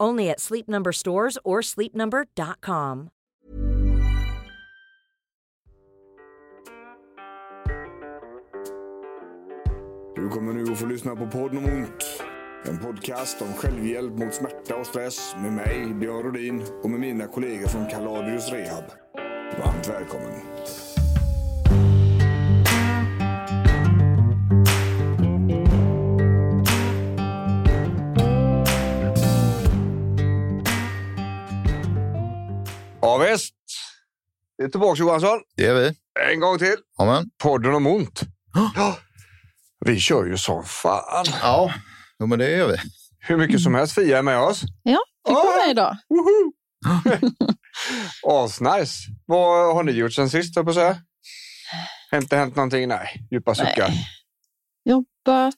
Only at Sleep Number stores or sleepnumber.com. Du kommer nu att få lyssna på podden om ont. En podcast om självhjälp mot smärta och stress med mig, Björn Rodin och med mina kollegor från Kaladius Rehab. Varmt välkommen. Ja, visst. Vi är tillbaka Johansson. Det är vi. En gång till. Amen. Podden om ont. Ja. Vi kör ju som fan. Ja, jo, men det gör vi. Hur mycket som helst. Fia är med oss. Ja, fick vara med idag. Woho! Asnice. Vad har ni gjort sen sist, höll jag på att säga? Har inte hänt någonting? Nej. Djupa suckar. Nej. Jobbat.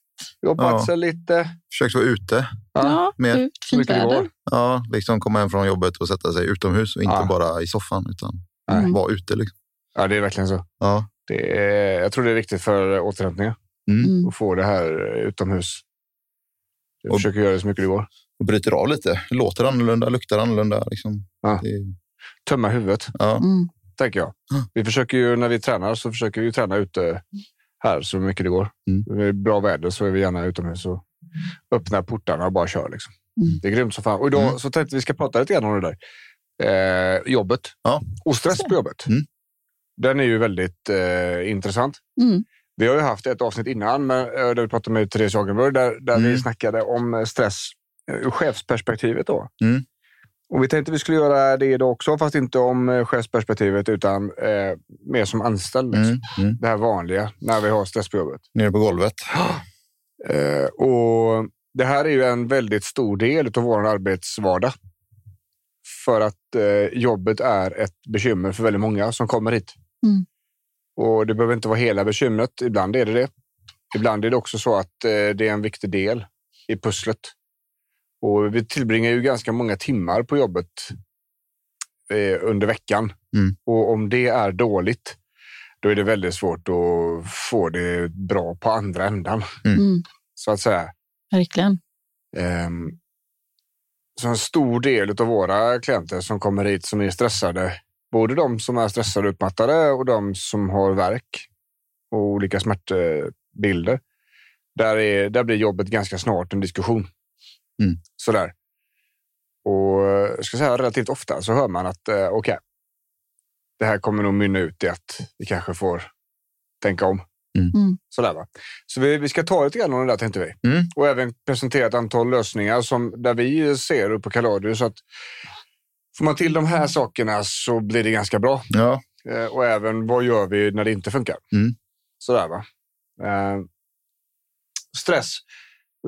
Jobbat Ja. sig lite. Försökt vara ute. Ja, mer. ut. Fint väder. Ja, liksom komma hem från jobbet och sätta sig utomhus och inte Ja. bara i soffan utan Nej. vara ute. Liksom. Ja, det är verkligen så. Ja. Det är, jag tror det är viktigt för återhämtningen Mm. Mm. att få det här utomhus. Jag Och- försöker göra det så mycket det går. Och bryter av lite. Låter annorlunda, luktar annorlunda. Liksom. Ja. Det, Tömma huvudet. ja. Mm. tänker jag. Mm. Vi försöker ju när vi tränar så försöker vi träna ute här så mycket det går. Mm. Det är bra väder så är vi gärna utomhus och öppnar portarna och bara kör. Liksom. Mm. Det är grymt som fan. Och idag Mm. så tänkte vi ska prata lite grann om det där. Eh, jobbet Ja. och stress på jobbet. Mm. Den är ju väldigt eh, intressant. Mm. Vi har ju haft ett avsnitt innan med, eh, där vi pratade med Therese Hagenberg där, där vi Mm. snackade om eh, stress eh, ur chefsperspektivet. Då. Mm. Och vi tänkte vi skulle göra det idag också, fast inte om eh, chefsperspektivet utan eh, mer som anställd. Mm. Mm. Det här vanliga när vi har stress på jobbet. Nere på golvet. Eh, och det här är ju en väldigt stor del av vår arbetsvardag. För att eh, jobbet är ett bekymmer för väldigt många som kommer hit. Mm. Och det behöver inte vara hela bekymret. Ibland är det det. Ibland är det också så att eh, det är en viktig del i pusslet. Och vi tillbringar ju ganska många timmar på jobbet eh, under veckan. Mm. Och om det är dåligt, då är det väldigt svårt att få det bra på andra ändan Mm. så att säga. Verkligen. Ehm, så en stor del av våra klienter som kommer hit som är stressade, både de som är stressade och utmattade och de som har värk och olika smärtbilder. Där, är, där blir jobbet ganska snart en diskussion. Mm. Sådär. Och eh, jag ska säga relativt ofta så hör man att eh, okej, det här kommer nog mynna ut i att vi kanske får tänka om. Mm. Sådär, va? Så vi, vi ska ta lite grann om det där tänkte vi. Mm. Och även presentera ett antal lösningar som, där vi ser upp på Kaladius. Så att får man till de här sakerna så blir det ganska bra. Ja. Eh, och även vad gör vi när det inte funkar? Mm. Sådär va. Eh, stress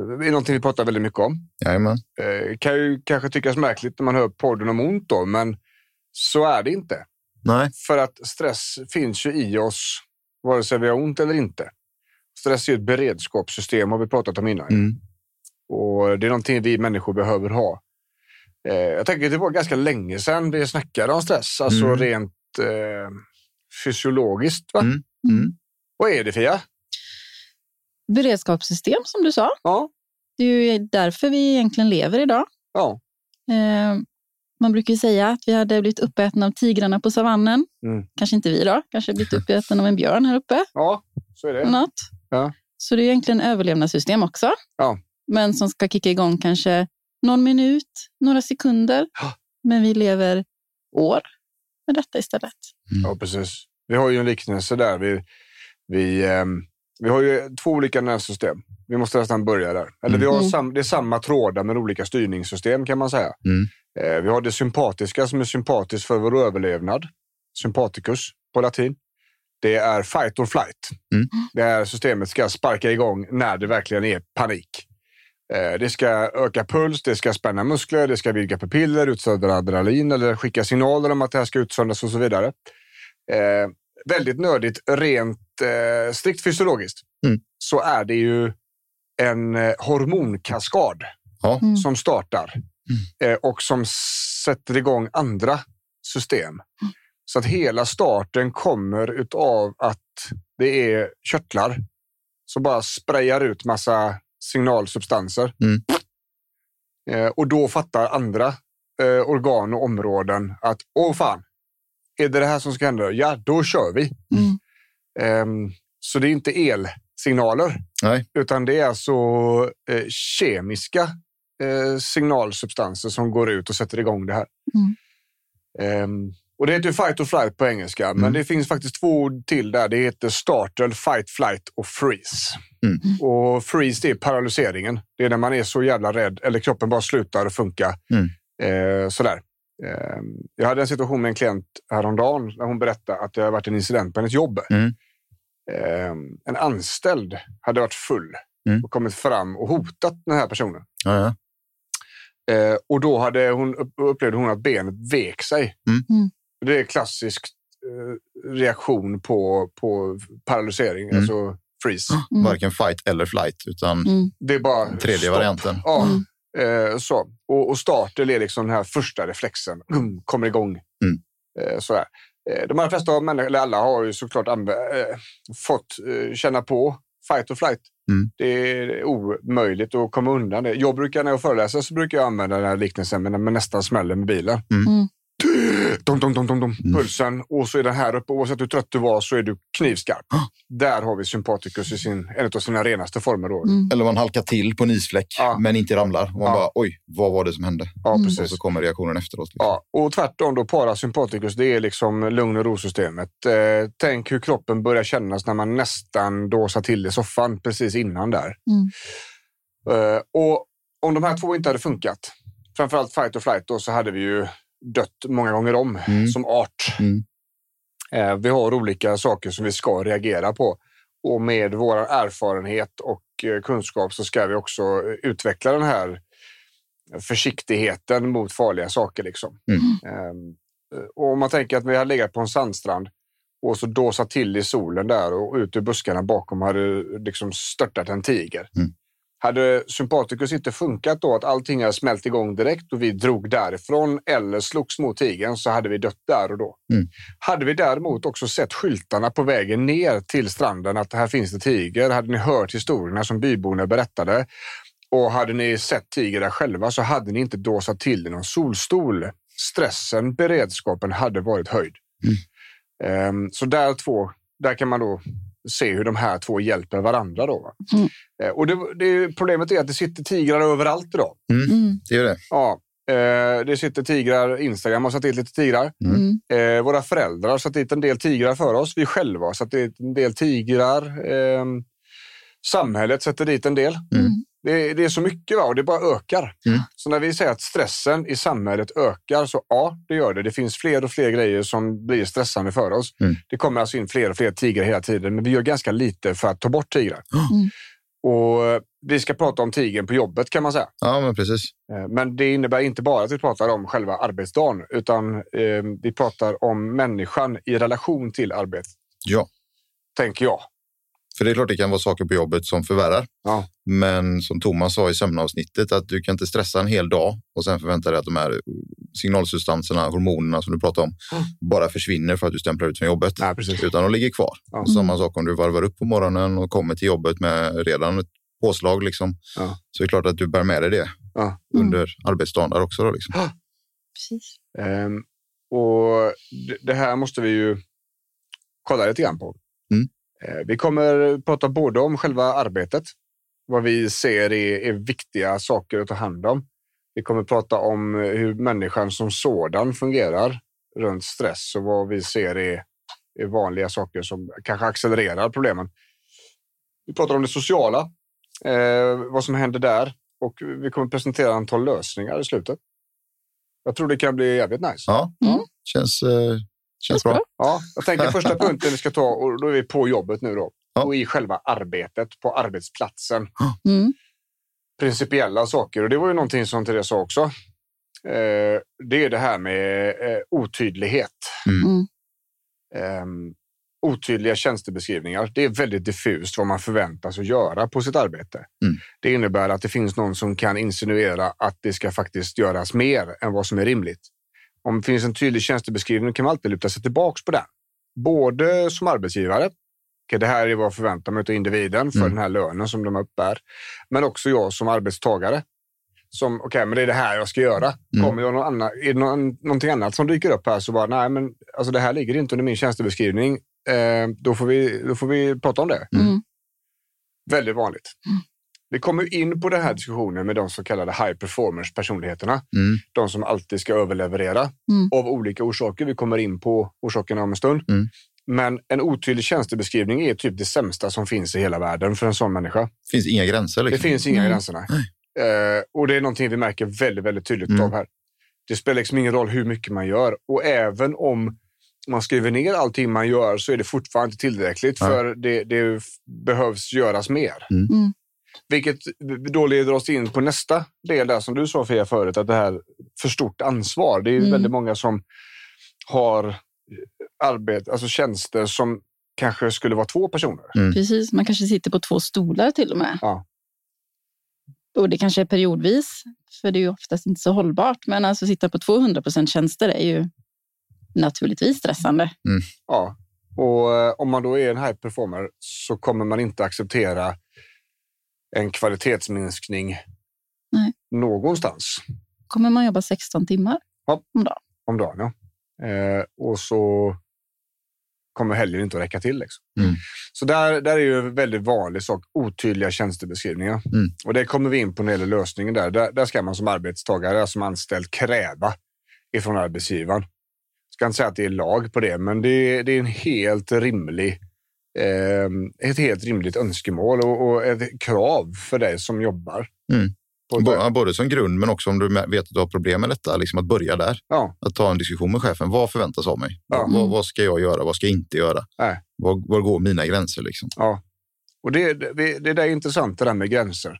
är någonting vi pratar väldigt mycket om. Jajamän. Eh, kan ju kanske tyckas märkligt när man hör podden om ont då, men så är det inte. Nej. För att stress finns ju i oss vare sig vi har ont eller inte. Stress är ett beredskapssystem har vi pratat om innan. Mm. Och det är någonting vi människor behöver ha. Eh, jag tänker att det var ganska länge sedan vi snackade om stress, alltså Mm. rent eh, fysiologiskt. Va? Mm. Mm. Vad är det Fia? Beredskapssystem som du sa. Ja, Det är ju därför vi egentligen lever idag. ja. Eh, man brukar ju säga att vi hade blivit uppätna av tigrarna på savannen. Mm. Kanske inte vi då. Kanske blivit uppätna av en björn här uppe. ja så är det. Något. Ja. Så det är egentligen överlevnadssystem också. Ja. Men som ska kicka igång kanske någon minut, några sekunder. Men vi lever år med detta istället. Ja, precis. Vi har ju en liknelse där. Vi, vi, ehm, Vi har ju två olika nervsystem. Vi måste nästan börja där. Eller vi har Mm. sam, det är samma trådar med olika styrningssystem kan man säga. Mm. Eh, vi har det sympatiska som är sympatiskt för vår överlevnad. Sympaticus på latin. Det är fight or flight. Mm. Det här systemet ska sparka igång när det verkligen är panik. Eh, Det ska öka puls, det ska spänna muskler, det ska vidga pupiller, utsöndra adrenalin eller skicka signaler om att det här ska utsöndras och så vidare. Eh, väldigt nördigt, rent eh, strikt fysiologiskt, Mm. så är det ju en eh, hormonkaskad Ja. Mm. som startar eh, och som sätter igång andra system. Så att hela starten kommer utav att det är körtlar som bara sprayar ut massa signalsubstanser. Mm. Eh, och då fattar andra eh, organ och områden att åh fan, är det det här som ska hända? Ja, då kör vi. Mm. Ehm, så det är inte elsignaler, Nej. utan det är alltså eh, kemiska eh, signalsubstanser som går ut och sätter igång det här. Mm. Ehm, och det heter ju fight or flight på engelska, men Mm. det finns faktiskt två ord till där. Det heter startle, fight, flight och freeze. Mm. Och freeze det är paralyseringen. Det är när man är så jävla rädd eller kroppen bara slutar att funka. Mm. Eh, sådär. Ehm, jag hade en situation med en klient häromdagen där hon berättade att det har varit en incident på hennes jobb. Mm. Ehm, en anställd hade varit full Mm. och kommit fram och hotat den här personen. Ja, ja. Eh, och då hade hon, upp- upplevde hon att benet vek sig. Mm. Mm. Det är klassisk eh, reaktion på, på paralysering, Mm. alltså freeze. Mm. Varken fight eller flight, utan Mm. Det är bara tredje stopp. varianten. Ja, Mm. Eh, så. Och, och starten är liksom den här första reflexen. Mm, kommer igång. Mm. Eh, sådär. Eh, de allra flesta av människor, eller alla, har ju såklart eh, fått eh, känna på fight or flight. Mm. Det är omöjligt att komma undan det. Jag brukar när jag föreläser så brukar jag använda den här liknelsen med när man nästan smäller med bilen. Mm. Dom, dom, dom, dom, dom. Mm. Pulsen och så är den här uppe. Oavsett hur trött du var så är du knivskarp. Där har vi sympaticus i sin, en av sina renaste former. Då. Mm. Eller man halkar till på en isfläck, Ja. men inte ramlar. Och man Ja. bara, oj, vad var det som hände? Ja, Mm. Och precis. så kommer reaktionen efteråt. Liksom. Ja, och tvärtom då parasympaticus, det är liksom lugn och ro-systemet. Eh, tänk hur kroppen börjar kännas när man nästan dåsar till i soffan precis innan där. Mm. Eh, och om de här två inte hade funkat, framförallt fight or flight, då, så hade vi ju dött många gånger om Mm. som art. Mm. Eh, vi har olika saker som vi ska reagera på. Och med vår erfarenhet och eh, kunskap så ska vi också eh, utveckla den här försiktigheten mot farliga saker. Liksom. Mm. Ehm, och om man tänker att vi hade legat på en sandstrand och så dåsat till i solen där och ut ur buskarna bakom hade liksom störtat en tiger. Mm. Hade sympaticus inte funkat då, att allting hade smält igång direkt och vi drog därifrån eller slogs mot tigern så hade vi dött där och då. Mm. Hade vi däremot också sett skyltarna på vägen ner till stranden att här finns det tiger, hade ni hört historierna som byborna berättade och hade ni sett tiger där själva så hade ni inte dåsat till i någon solstol. Stressen, beredskapen hade varit höjd. Ehm, så där, två, där kan man då se hur de här två hjälper varandra. Då, va? Mm. Eh, och det, det, problemet är att det sitter tigrar överallt idag. Mm. Det är det. Ja, eh, det sitter tigrar. Instagram har satt dit lite tigrar. Mm. Eh, våra föräldrar har satt dit en del tigrar för oss. Vi själva har satt dit en del tigrar. Eh, samhället sätter dit en del. Mm. Det, det är så mycket va? och det bara ökar. Mm. Så när vi säger att stressen i samhället ökar, så ja, det gör det. Det finns fler och fler grejer som blir stressande för oss. Mm. Det kommer alltså in fler och fler tigrar hela tiden, men vi gör ganska lite för att ta bort tigrar. Mm. Och eh, vi ska prata om tigern på jobbet kan man säga. Ja, men precis. Eh, Men det innebär inte bara att vi pratar om själva arbetsdagen, utan eh, vi pratar om människan i relation till arbetet, Ja, tänker jag. För det är klart det kan vara saker på jobbet som förvärrar. Ja. Men som Thomas sa i sömnavsnittet, att du kan inte stressa en hel dag och sen förvänta dig att de här signalsubstanserna, hormonerna som du pratar om, Mm. bara försvinner för att du stämplar ut från jobbet. Nej, precis. Utan de ligger kvar. Ja. Och samma sak om du varvar upp på morgonen och kommer till jobbet med redan ett påslag. Liksom, Ja. Så är det klart att du bär med dig det Ja. under arbetsdagen där också. Då, liksom. Precis. Ehm, och det, det här måste vi ju kolla lite grann på. Mm. Eh, vi kommer prata både om själva arbetet, vad vi ser är, är viktiga saker att ta hand om. Vi kommer prata om hur människan som sådan fungerar runt stress och vad vi ser är, är vanliga saker som kanske accelererar problemen. Vi pratar om det sociala, eh, vad som händer där och vi kommer presentera ett antal lösningar i slutet. Jag tror det kan bli jävligt nice. Ja, Mm. känns, eh, känns bra. Ja, jag tänker första punkten vi ska ta, och då är vi på jobbet nu då. Ja. Och i själva arbetet, på arbetsplatsen. Mm. Principiella saker. Och det var ju någonting som Therese sa också. Eh, det är det här med eh, otydlighet. Mm. Ehm, otydliga tjänstebeskrivningar. Det är väldigt diffust vad man förväntas att göra på sitt arbete. Mm. Det innebär att det finns någon som kan insinuera att det ska faktiskt göras mer än vad som är rimligt. Om det finns en tydlig tjänstebeskrivning kan man alltid luta sig tillbaka på den. Både som arbetsgivare, okay, det här är vad jag förväntar mig av individen för Mm. den här lönen som de uppbär. Men också jag som arbetstagare. Som, okej, men det är det här jag ska göra. Mm. Kommer jag någon annan, är det någon, någonting annat som dyker upp här så bara, nej, men alltså det här ligger inte under min tjänstebeskrivning. Eh, då, får vi, då får vi prata om det. Mm. Väldigt vanligt. Vi kommer in på den här diskussionen med de så kallade high performers personligheterna. Mm. De som alltid ska överleverera Mm. av olika orsaker. Vi kommer in på orsakerna om en stund. Mm. Men en otydlig tjänstebeskrivning är typ det sämsta som finns i hela världen för en sån människa. finns inga gränser. Det Liksom. finns inga Nej. gränserna. Eh, och det är någonting vi märker väldigt, väldigt tydligt Mm. av här. Det spelar liksom ingen roll hur mycket man gör. Och även om man skriver ner allting man gör så är det fortfarande inte tillräckligt för det, det behövs göras mer. Mm. Mm. Vilket då leder oss in på nästa del där som du sa Fia förut, att det här för stort ansvar. Det är ju Mm. väldigt många som har arbete, alltså tjänster som kanske skulle vara två personer. Precis, man kanske sitter på två stolar till och med. Ja. Och det kanske är periodvis, för det är ju oftast inte så hållbart. Men alltså sitta på 200 procent tjänster är ju naturligtvis stressande. Ja. Och eh, om man då är en high performer så kommer man inte acceptera en kvalitetsminskning Nej. någonstans Kommer man jobba 16 timmar Ja. om dagen? om dagen. Ja. Eh, och så kommer helgen inte att räcka till. Liksom. Mm. Så där, där är ju en väldigt vanlig sak, otydliga tjänstebeskrivningar. Mm. Och det kommer vi in på när det gäller lösningen där. där. Där ska man som arbetstagare, som anställd, kräva ifrån arbetsgivaren. Jag ska inte säga att det är lag på det, men det det är en helt rimlig eh, ett helt rimligt önskemål och, och ett krav för dig som jobbar. Mm. Bo- Både som grund men också om du vet att du har problem med detta, liksom att börja där. ja, Att ta en diskussion med chefen. Vad förväntas av mig? Ja. Vad, vad ska jag göra? Vad ska jag inte göra? Nej. Var, var går mina gränser? Liksom? Ja, och det, det, det där är intressant det där med gränser.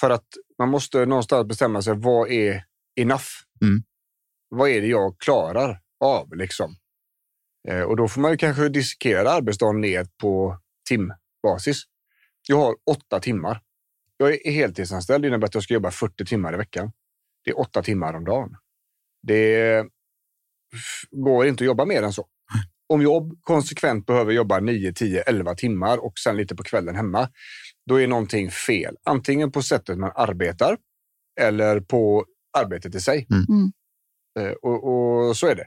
För att man måste någonstans bestämma sig. Vad är enough? Mm. Vad är det jag klarar av liksom? Eh, och då får man ju kanske dissekera arbetsdagen ner på timbasis. Jag har åtta timmar. Jag är heltidsanställd. Det innebär att jag ska jobba 40 timmar i veckan. Det är åtta timmar om dagen. Det går inte att jobba mer än så. Om jag konsekvent behöver jobba 9, 10, 11 timmar och sen lite på kvällen hemma, då är någonting fel. Antingen på sättet man arbetar eller på arbetet i sig. Mm. Mm. Eh, Och, och så är det.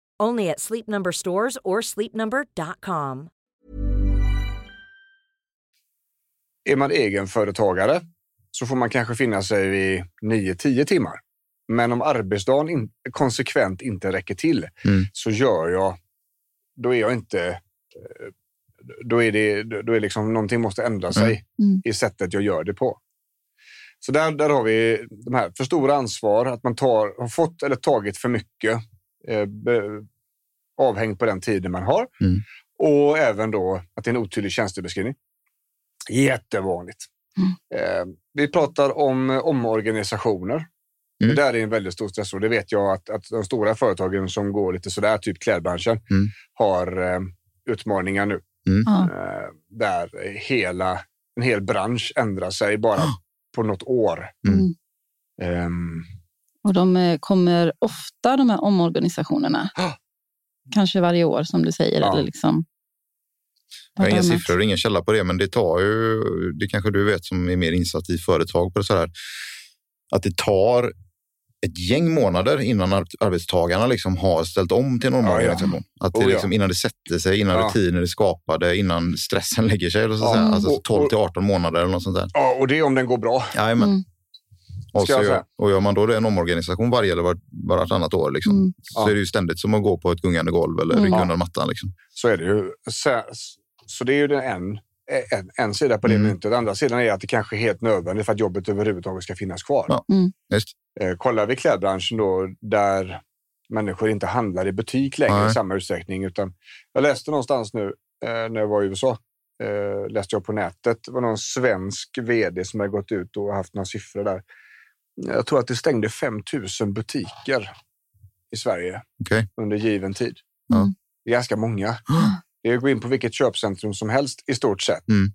Only at Sleep Number stores or sleepnumber.com. Är man egenföretagare så får man kanske finna sig vid 9-10 timmar. Men om arbetsdagen in, konsekvent inte räcker till Mm. så gör jag, då är jag inte, eh, då är det, då är liksom någonting måste ändra sig Mm. i sättet jag gör det på. Så där, där har vi de här för stora ansvar, att man tar, har fått eller tagit för mycket eh, avhängd på den tiden man har. Mm. Och även då att det är en otydlig tjänstebeskrivning. Jättevanligt. Eh, vi pratar om eh, omorganisationer. Det där är en väldigt stor stressor. Det vet jag att, att de stora företagen som går lite sådär, typ klädbranschen, Mm. har eh, utmaningar nu. Ja. Eh, där hela, en hel bransch ändrar sig bara på något år. Mm. Och de eh, kommer ofta, de här omorganisationerna. Ja. Kanske varje år som du säger. Ja. Eller liksom, Jag har inga siffror och ingen källa på det, men det tar ju, det kanske du vet som är mer insatt i företag på det så här, att det tar ett gäng månader innan ar- arbetstagarna liksom har ställt om till en omorganisation. Att det Oh, ja. liksom, innan det sätter sig, innan Ja. rutiner är skapade, innan stressen lägger sig. Eller så att Ja. säga. Alltså Och- 12 och- till 18 månader eller något sånt där. ja, och det är om den går bra. Jajamän. Mm. Och, så gör, och gör man då en omorganisation varje eller var, vartannat år liksom, Mm. så Ja. är det ju ständigt som att gå på ett gungande golv eller Mm. rycka undan mattan. Liksom. Så är det ju. Så, så det är ju den en, en, en sida på det Mm. myntet. Den andra sidan är att det kanske är helt nödvändigt för att jobbet överhuvudtaget ska finnas kvar. Ja. Just. Eh, kollar vi klädbranschen då, där människor inte handlar i butik längre Nej. i samma utsträckning. Utan jag läste någonstans nu eh, när jag var i USA, eh, läste jag på nätet, det var någon svensk vd som hade gått ut och haft några siffror där. Jag tror att det stängde 5 000 butiker i Sverige Okej. under given tid. Mm. Det är ganska många. Det är att gå in på vilket köpcentrum som helst i stort sett. Mm.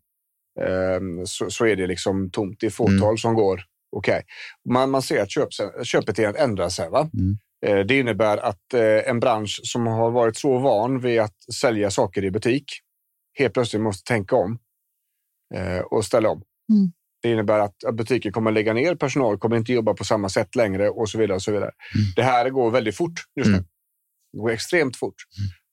Ehm, så, så är det liksom tomt. Det är fåtal som går okej. Man, man ser att köp, köpbeteendet ändrar sig. Va? Mm. Eh, det innebär att eh, en bransch som har varit så van vid att sälja saker i butik helt plötsligt måste tänka om eh, och ställa om. Mm. Det innebär att att butiken kommer att lägga ner, personal kommer inte jobba på samma sätt längre och så vidare. Och så vidare. Det här går väldigt fort just nu. Mm. Det går extremt fort.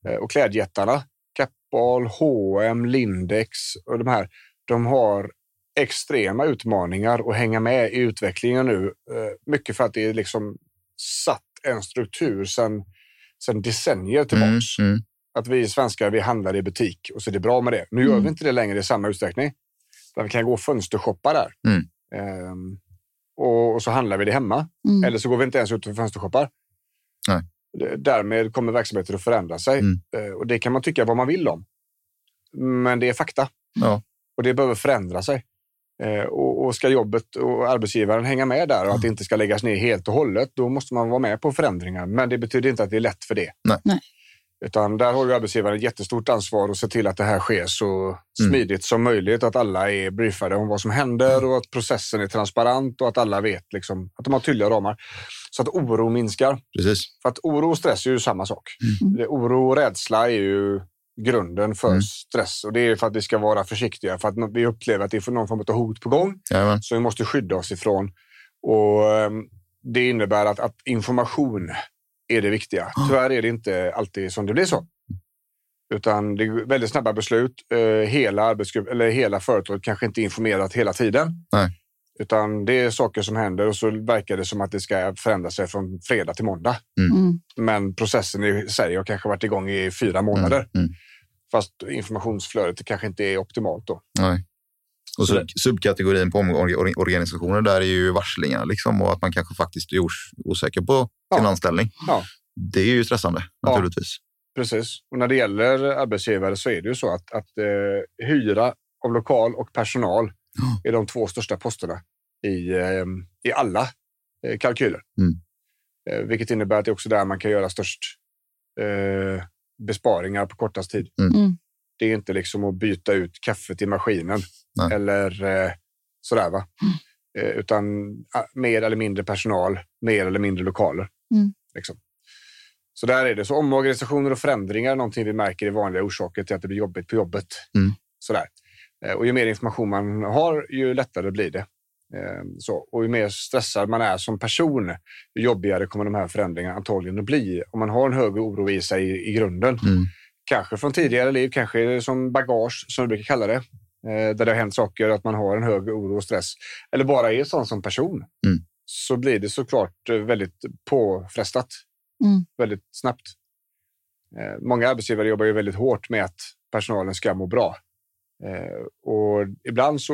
Eh, Och klädjättarna, Kappahl, H&M, Lindex och de här, de har extrema utmaningar att hänga med i utvecklingen nu. Eh, Mycket för att det är liksom satt en struktur sedan sedan decennier Mm, tillbaks. mm. Att vi svenskar vi handlar i butik och så är det bra med det. Nu gör Mm. vi inte det längre i samma utsträckning. Där vi kan gå och fönstershoppa där. Mm. Ehm, och, och så handlar vi det hemma. Mm. Eller så går vi inte ens ut och fönstershoppar. Nej. Därmed kommer verksamheter att förändra sig. Mm. Eh, Och det kan man tycka vad man vill om. Men det är fakta. Ja. Och det behöver förändra sig. Eh, Och, och ska jobbet och arbetsgivaren hänga med där och att det inte ska läggas ner helt och hållet, då måste man vara med på förändringar. Men det betyder inte att det är lätt för det. Nej. Nej. Utan där har ju arbetsgivaren ett jättestort ansvar att se till att det här sker så Mm. smidigt som möjligt. Att alla är briefade om vad som händer och att processen är transparent och att alla vet liksom, att de har tydliga ramar. Så att oro minskar. Precis. För att oro och stress är ju samma sak. Mm. Oro och rädsla är ju grunden för Mm. stress. Och det är för att vi ska vara försiktiga. För att vi upplever att det är någon form av hot på gång Jajamän. som vi måste skydda oss ifrån. Och ehm, Det innebär att, att information är det viktiga. Tyvärr är det inte alltid som det blir så. Utan det är väldigt snabba beslut. Eh, hela arbetsgrupp eller hela företaget kanske inte är informerat hela tiden. Nej. Utan det är saker som händer och så verkar det som att det ska förändra sig från fredag till måndag. Mm. Men processen i sig har kanske varit igång i fyra månader. Mm. Mm. Fast informationsflödet kanske inte är optimalt då. Nej. Och sub subkategorin på omor- or- organisationer där är ju varslingar liksom, och att man kanske faktiskt är os- osäker på sin Ja. anställning. Ja. Det är ju stressande Ja. naturligtvis. Precis. Och när det gäller arbetsgivare så är det ju så att, att eh, hyra av lokal och personal är de två största posterna i, eh, i alla eh, kalkyler. Mm. Eh, vilket innebär att det är också där man kan göra störst eh, besparingar på kortast tid. Mm. Det är inte liksom att byta ut kaffet i maskinen Nej. eller eh, sådär. Va? Eh, utan ah, mer eller mindre personal, mer eller mindre lokaler. Mm. Liksom. Så där är det. Så omorganisationer och förändringar är någonting vi märker är vanliga orsaker till att det blir jobbigt på jobbet. Mm. Sådär. Eh, Och ju mer information man har, ju lättare blir det. Eh, Så, och ju mer stressad man är som person, ju jobbigare kommer de här förändringarna antagligen att bli. Om man har en hög oro i sig i, i grunden. Mm. Kanske från tidigare liv, kanske som bagage som vi brukar kalla det. Eh, Där det har hänt saker, att man har en hög oro och stress. Eller bara är sån som person. Mm. Så blir det såklart eh, väldigt påfrestat. Mm. Väldigt snabbt. Eh, Många arbetsgivare jobbar ju väldigt hårt med att personalen ska må bra. Och ibland så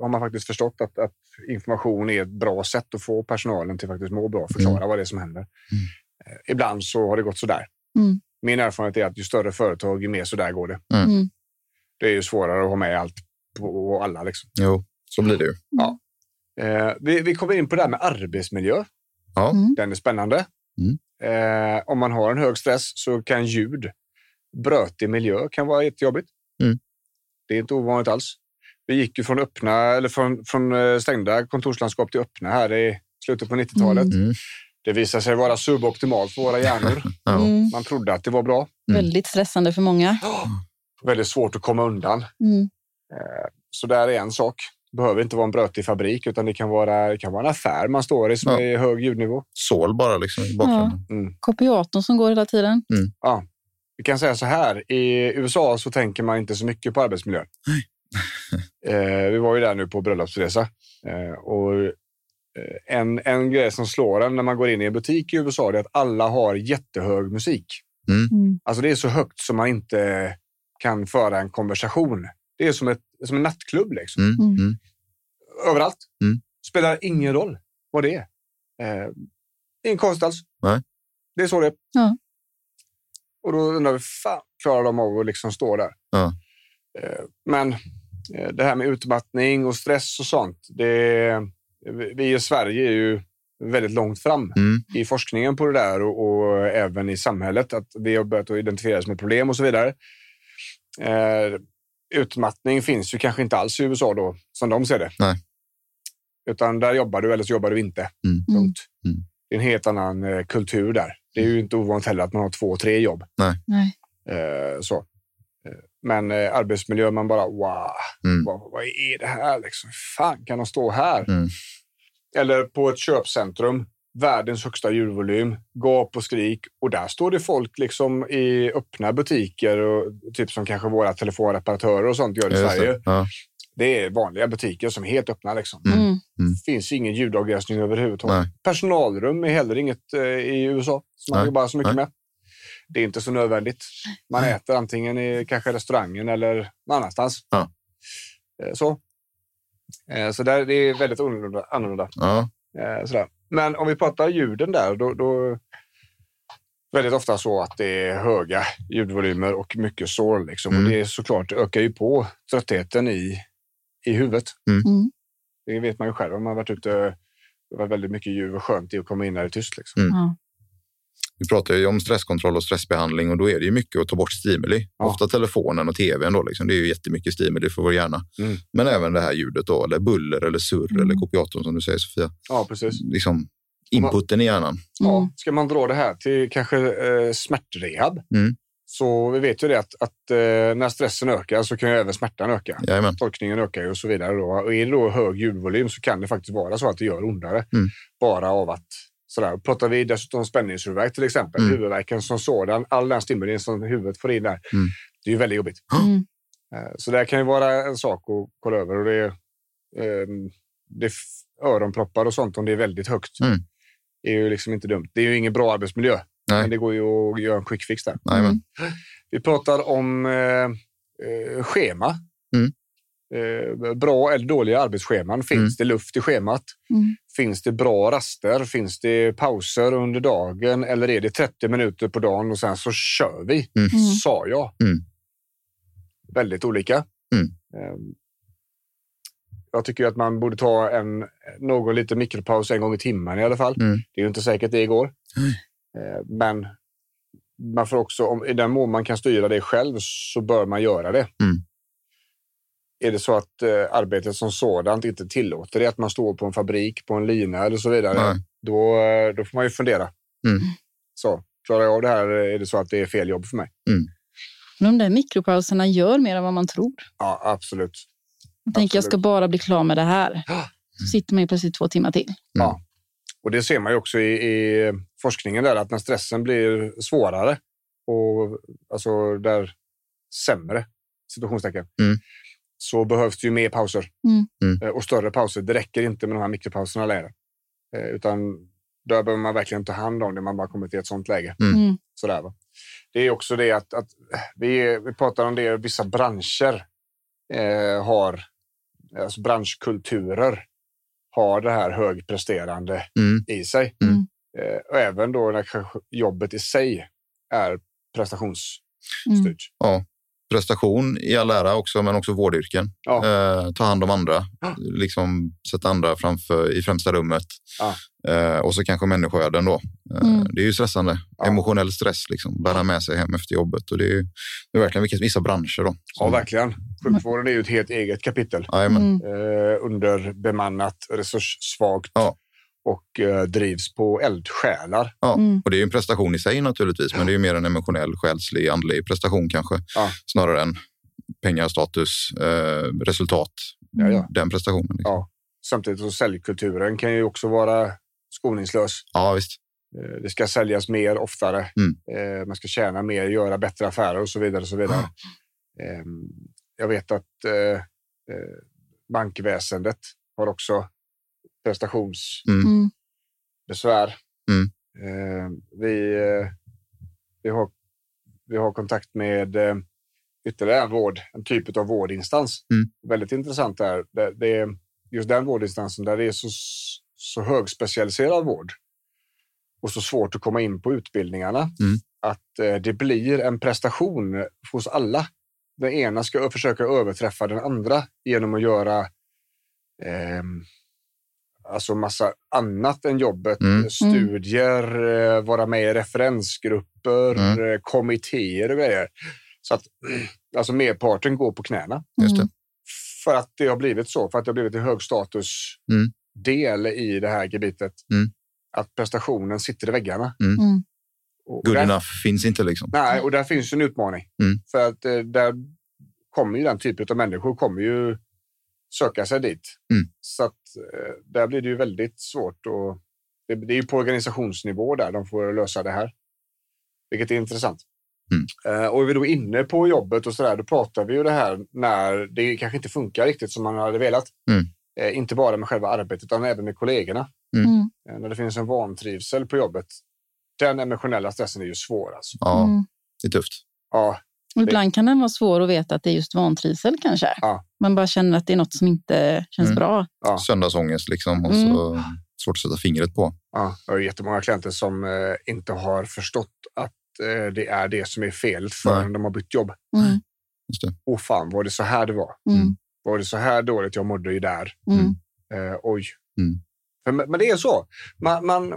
har man faktiskt förstått att, att information är ett bra sätt att få personalen till faktiskt må bra, förklara vad det är som händer. Eh, Ibland så har det gått sådär. Mm. Min erfarenhet är att ju större företag, ju mer sådär går det. Mm. Det är ju svårare att ha med allt på alla. Liksom. Jo, så blir det ju. Eh, vi, vi kommer in på det här med arbetsmiljö. Ja. Mm. Den är spännande. Mm. Eh, om man har en hög stress så kan ljud, brötig miljö kan vara jättejobbigt. Mm. Det är inte ovanligt alls. Vi gick ju från öppna eller från, från eh, stängda kontorslandskap till öppna här i slutet på 90-talet. Mm. Det visade sig vara suboptimalt för våra hjärnor. Ja. Mm. Man trodde att det var bra. Väldigt stressande för många. Väldigt svårt att komma undan. Mm. Så där är en sak. Det behöver inte vara en brötig fabrik utan det kan vara, det kan vara en affär man står i som Ja. är hög ljudnivå. Sål bara liksom i bakgrunden. Mm. Kopiatorn som går hela tiden. Ja. Vi kan säga så här, i USA så tänker man inte så mycket på arbetsmiljön. eh, vi var ju där nu på bröllopsresa eh, och eh, en, en grej som slår en när man går in i en butik i USA är att alla har jättehög musik. Mm. Alltså det är så högt som man inte kan föra en konversation. Det är som, ett, som en nattklubb liksom. Mm. Mm. Mm. Överallt. Mm. Spelar ingen roll vad det är. Eh, ingen konst alls. Nej. Det är så det är. Ja. Och då undrar vi, fan klarar de av att liksom stå där? Ja. Eh, men eh, det här med utmattning och stress och sånt. Det, vi i Sverige är ju väldigt långt fram Mm. i forskningen på det där och, och även i samhället. Att vi har börjat att identifiera som ett problem och så vidare. Eh, utmattning finns ju kanske inte alls i USA då, som de ser det. Nej. Utan där jobbar du eller så jobbar du inte. Mm. Punkt. Mm. Det är en helt annan eh, kultur där. Det är ju inte ovanligt heller att man har två, tre jobb. Nej. Eh, så. Men eh, arbetsmiljö, man bara wow, Mm. vad, vad är det här? Liksom? Hur fan kan de stå här? Mm. Eller på ett köpcentrum, världens högsta ljudvolym, gap och skrik. Och där står det folk liksom i öppna butiker, och, typ som kanske våra telefonreparatörer och sånt gör i Just Sverige. det. Ja. Det är vanliga butiker som är helt öppna. Liksom. Mm. Mm. Det finns ingen ljudavgränsning överhuvudtaget. Nej. Personalrum är heller inget eh, i USA som man Nej. jobbar så mycket Nej. med. Det är inte så nödvändigt. Man äter antingen i kanske restaurangen eller någon annanstans. Ja. Eh, Så. Eh, så där, det är väldigt annorlunda. annorlunda. Ja. Eh, sådär. Men om vi pratar ljuden där, då, då väldigt ofta så att det är höga ljudvolymer och mycket sorl. Liksom. Mm. Och det är såklart ökar ju på tröttheten i, i huvudet. Mm. Det vet man ju själv om man har varit ute. Det var väldigt mycket ljud och skönt i att komma in när det är tyst. Liksom. Mm. Vi pratar ju om stresskontroll och stressbehandling och då är det ju mycket att ta bort stimuli. Ja. Ofta telefonen och tvn då, liksom. det är ju jättemycket stimuli för vår hjärna. Mm. Men även det här ljudet då, eller buller eller surr Mm. eller kopiatorn som du säger Sofia. Ja, precis. Liksom inputen i hjärnan. Ja, Mm. ska man dra det här till kanske eh, smärtrehab Mm. så vi vet ju det att, att eh, när stressen ökar så kan ju även smärtan öka. Jajamän. Tolkningen ökar ju och så vidare. Då. Och är det då hög ljudvolym så kan det faktiskt vara så att det gör ondare. Mm. Bara av att sådär. Pratar vi dessutom spänningshuvudvärk till exempel, Mm. huvudvärken som sådan, all den stimulin som huvudet får in där, Mm. det är ju väldigt jobbigt. Mm. Eh, Så det kan ju vara en sak att kolla över. Och det, ehm, det öronproppar och sånt om det är väldigt högt. Mm. Det är ju liksom inte dumt. Det är ju ingen bra arbetsmiljö, Nej. men det går ju att göra en quick fix där. Jajamän. Vi pratar om eh, eh, schema. Mm. Eh, bra eller dåliga arbetsscheman. Finns Mm. det luft i schemat? Mm. Finns det bra raster? Finns det pauser under dagen? Eller är det 30 minuter på dagen och sen så kör vi? Mm. Mm. Sa jag. Mm. Väldigt olika. Mm. Ehm, Jag tycker att man borde ta en någon liten mikropaus en gång i timmen i alla fall. Mm. Det är ju inte säkert det går. Eh, Men man får också, om, i den mån man kan styra det själv så bör man göra det. Mm. Är det så att eh, arbetet som sådant inte tillåter det, att man står på en fabrik, på en lina eller så vidare, Nej. då, eh, då får man ju fundera. Mm. Så, klarar jag av det här? Är det så att det är fel jobb för mig? Men de där mikropauserna gör mer än vad man tror. Ja, absolut. Jag tänker jag ska bara bli klar med det här. Ja. Så sitter man ju plötsligt två timmar till. Och det ser man ju också i, i forskningen där, att när stressen blir svårare och alltså där sämre, situationstecken, Mm. Så behövs det ju mer pauser. Mm. Mm. Eh, Och större pauser. Det räcker inte med de här mikropauserna längre. Eh, Utan där behöver man verkligen ta hand om det. Man bara kommer till ett sånt läge. Mm. Mm. Sådär, va? Det är också det att, att vi, vi pratar om det, vissa branscher eh, har, alltså branschkulturer har det här högpresterande Mm. i sig. Mm. Eh, och även då när jobbet i sig är prestationsstyrt. Mm. Ja. Prestation i all ära också, men också vårdyrken. Ja. Eh, ta hand om andra, Ja. liksom sätta andra framför, i främsta rummet. Ja. Eh, och så kanske människoöden då. Eh, Mm. Det är ju stressande. Ja. Emotionell stress, liksom. bära med sig hem efter jobbet. Och det är, ju, det är verkligen vissa branscher. Då, Ja, verkligen. Sjukvården är ju ett helt eget kapitel. Mm. Eh, underbemannat, resurssvagt Ja. Och eh, drivs på eldsjälar. Ja, Mm. och det är ju en prestation i sig naturligtvis, men det är ju mer en emotionell, själslig, andlig prestation kanske. Ja. Snarare än pengar, status, eh, resultat. Ja, ja. Den prestationen. Liksom. Ja. Samtidigt så säljkulturen kan ju också vara skoningslös. Ja, visst. Eh, Det ska säljas mer oftare. Mm. Eh, Man ska tjäna mer, göra bättre affärer och så vidare. Och så vidare. Eh, Jag vet att bankväsendet har också prestationsbesvär. Mm. Eh, Vi, eh, vi, har, vi har kontakt med eh, ytterligare en vård, en typ av vårdinstans. Mm. Väldigt intressant där. Det, det är just den vårdinstansen där det är så, så högspecialiserad vård och så svårt att komma in på utbildningarna Mm. att eh, det blir en prestation hos alla. Den ena ska försöka överträffa den andra genom att göra eh, alltså massa annat än jobbet. Mm. Studier, eh, vara med i referensgrupper, Mm. eh, kommittéer och grejer. Så att alltså merparten går på knäna. Just det. För att det har blivit så, för att det har blivit en hög status Mm. del i det här gebitet. Mm. Att prestationen sitter i väggarna. Mm. Och Good där, enough finns inte liksom. Nej, och där finns ju en utmaning. Mm. För att eh, där kommer ju den typen av människor kommer ju söka sig dit. Mm. Så att eh, där blir det ju väldigt svårt. Och det, det är ju på organisationsnivå där de får lösa det här. Vilket är intressant. Mm. Eh, och är vi då inne på jobbet och så där, då pratar vi ju det här när det kanske inte funkar riktigt som man hade velat. Mm. Eh, inte bara med själva arbetet utan även med kollegorna. Mm. Eh, när det finns en vantrivsel på jobbet. Den emotionella stressen är ju svår. Alltså. Ja, Mm. det är tufft. Ja, Och ibland kan den vara svår att veta att det är just vantrivsel kanske. Ja. Man bara känner att det är något som inte känns Mm. bra. Ja. Söndagsångest liksom. Och Mm. så svårt att sätta fingret på. Ja, jag har jättemånga klienter som eh, inte har förstått att eh, det är det som är felet förrän Nej. de har bytt jobb. Mm. Åh fan, var det så här det var? Mm. Var det så här dåligt jag mådde ju där? Mm. Eh, oj. Mm. Men, men det är så. Man, man,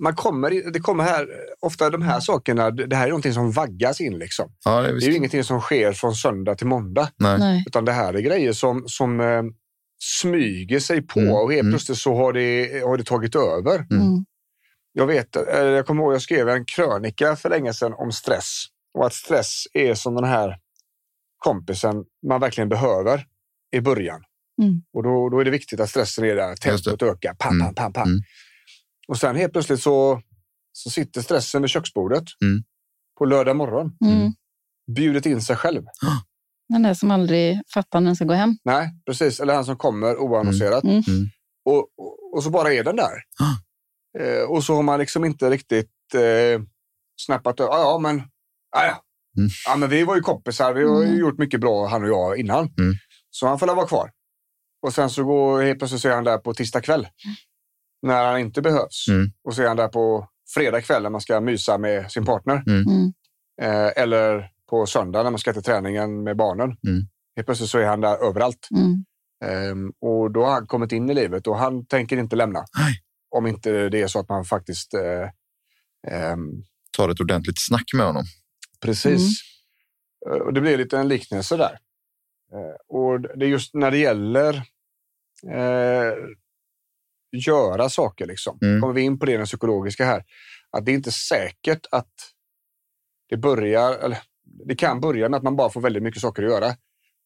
man kommer, det kommer här, ofta de här sakerna, det här är någonting som vaggas in. Liksom. Ja, det är Det är ju ingenting som sker från söndag till måndag. Nej. Nej. Utan det här är grejer som, som eh, smyger sig på Mm, och helt mm. plötsligt så har det, har det tagit över. Mm. Mm. Jag vet, eh, jag kommer ihåg jag skrev en krönika för länge sedan om stress. Och att stress är som den här kompisen man verkligen behöver i början. Mm. Och då, då är det viktigt att stressen är där, tempot ökar. Pam, Mm. pam, pam, pam. Mm. Och sen helt plötsligt så, så sitter stressen vid köksbordet Mm. på lördag morgon. Mm. Bjudit in sig själv. Den där som aldrig fattar när den ska gå hem. Nej, precis. Eller han som kommer oannonserat. Mm. Mm. Och, och, och så bara är den där. Eh, och så har man liksom inte riktigt eh, snappat över. Ja, ja, men, ja, ja. Mm. ja, men vi var ju kompisar. Vi har ju Mm. gjort mycket bra, han och jag, innan. Mm. Så han får vara kvar. Och sen så går helt plötsligt så är han där på tisdag kväll. När han inte behövs. Mm. Och så är han där på fredag kväll när man ska mysa med sin partner. Mm. Eh, eller på söndag när man ska till träningen med barnen. Mm. Helt plötsligt så är han där överallt. Mm. Ehm, och då har han kommit in i livet och han tänker inte lämna. Nej. Om inte det är så att man faktiskt... Eh, ehm, Tar ett ordentligt snack med honom. precis. Eh, Och det blir lite en liknelse där. Eh, och det är just när det gäller eh, göra saker, liksom. Mm. kommer vi in på det den psykologiska här. Att det är inte säkert att det börjar, eller det kan börja med att man bara får väldigt mycket saker att göra.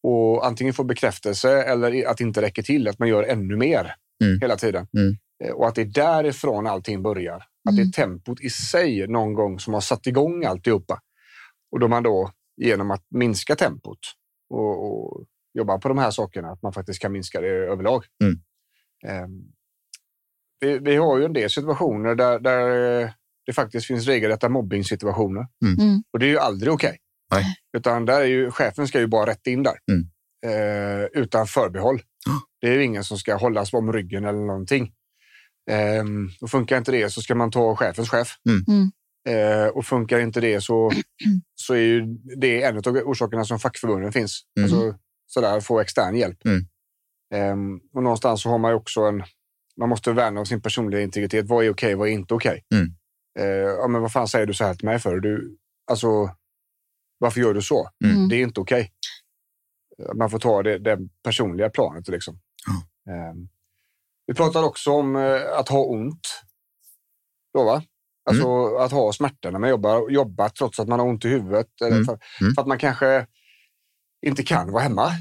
Och antingen få bekräftelse eller att det inte räcker till, att man gör ännu mer Mm. hela tiden. Mm. Eh, Och att det är därifrån allting börjar. Att det är Mm. tempot i sig någon gång som har satt igång alltihopa. Och då man då genom att minska tempot och, och jobba på de här sakerna, att man faktiskt kan minska det överlag. Mm. Ehm, vi, vi har ju en del situationer där, där eh, det faktiskt finns regelrätta mobbningssituationer. Mm. Och det är ju aldrig okej. Nej. Utan där är ju, chefen ska ju bara rätt in där. Mm. Eh, utan förbehåll. Ja. Det är ju ingen som ska hållas om ryggen eller någonting. Eh, och funkar inte det så ska man ta chefens chef. Mm. Mm. Eh, och funkar inte det så, så är ju det en av orsakerna som fackförbunden finns. Mm. Alltså, sådär, få extern hjälp. Mm. Ehm, och någonstans så har man ju också en... Man måste värna om sin personliga integritet. Vad är okej? vad är inte okej? Mm. Eh, ja, men vad fan säger du så här till mig för? Du, alltså, varför gör du så? Mm. Det är inte okej. Man får ta det, det personliga planet. Liksom. Ehm, vi pratar också om eh, att ha ont. Då, va? Alltså att ha smärta när man jobbar, jobbar trots att man har ont i huvudet. Eller Mm. för, Mm. för att man kanske inte kan vara hemma. Man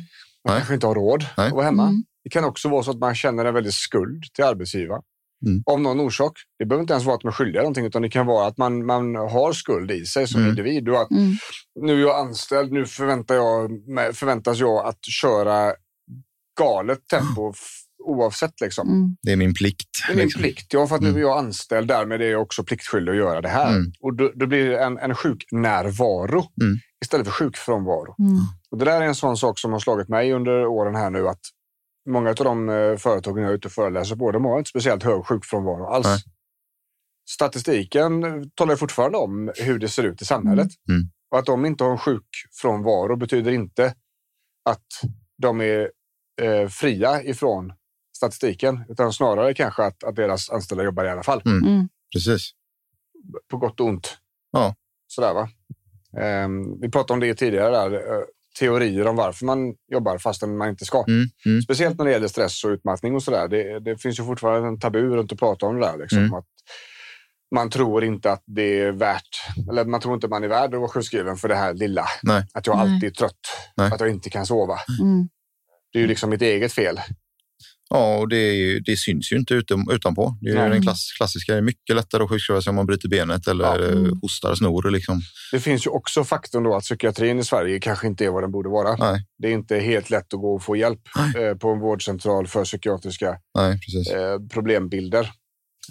Nej. kanske inte har råd Nej. att vara hemma. Mm. Det kan också vara så att man känner en väldig skuld till arbetsgivaren. Mm. Av någon orsak. Det behöver inte ens vara att man är skyldig någonting, utan det kan vara att man, man har skuld i sig som Mm. individ. Och att Mm. nu är jag anställd, nu förväntar jag, förväntas jag att köra galet tempo f- oavsett. Liksom. Mm. Det är min plikt. Det är min liksom. plikt. Ja, för att nu Mm. är jag anställd, därmed är jag också pliktskyldig att göra det här. Mm. Och då, då blir det en, en sjuknärvaro Mm. istället för sjukfrånvaro. Mm. Och det där är en sån sak som har slagit mig under åren här nu att många av de eh, företagen jag är ute och föreläser på, de har inte speciellt hög sjukfrånvaro alls. Nej. Statistiken talar fortfarande om hur det ser ut i samhället. Mm. Och att de inte har en sjukfrånvaro betyder inte att de är eh, fria ifrån statistiken, utan snarare kanske att, att deras anställda jobbar i alla fall. Mm. Precis. På gott och ont. Ja. Sådär va. Ehm, vi pratade om det tidigare, där, eh, teorier om varför man jobbar fastän man inte ska. Mm. Mm. Speciellt när det gäller stress och utmattning och sådär. Det, det finns ju fortfarande en tabu runt att prata om det där. Liksom. Mm. Att man tror inte att det är värt, eller man tror inte man är värd att vara sjukskriven för det här lilla. Nej. Att jag alltid är trött, Nej. att jag inte kan sova. Mm. Det är ju liksom mitt eget fel. Ja, och det, är ju, det syns ju inte utan, utanpå. Det är ju Nej. den klass, klassiska. Det är mycket lättare att sjukskriva sig om man bryter benet eller Ja. Mm. hostar, snor. Liksom. Det finns ju också faktorn då att psykiatrin i Sverige kanske inte är vad den borde vara. Nej. Det är inte helt lätt att gå och få hjälp eh, på en vårdcentral för psykiatriska Nej, eh, problembilder.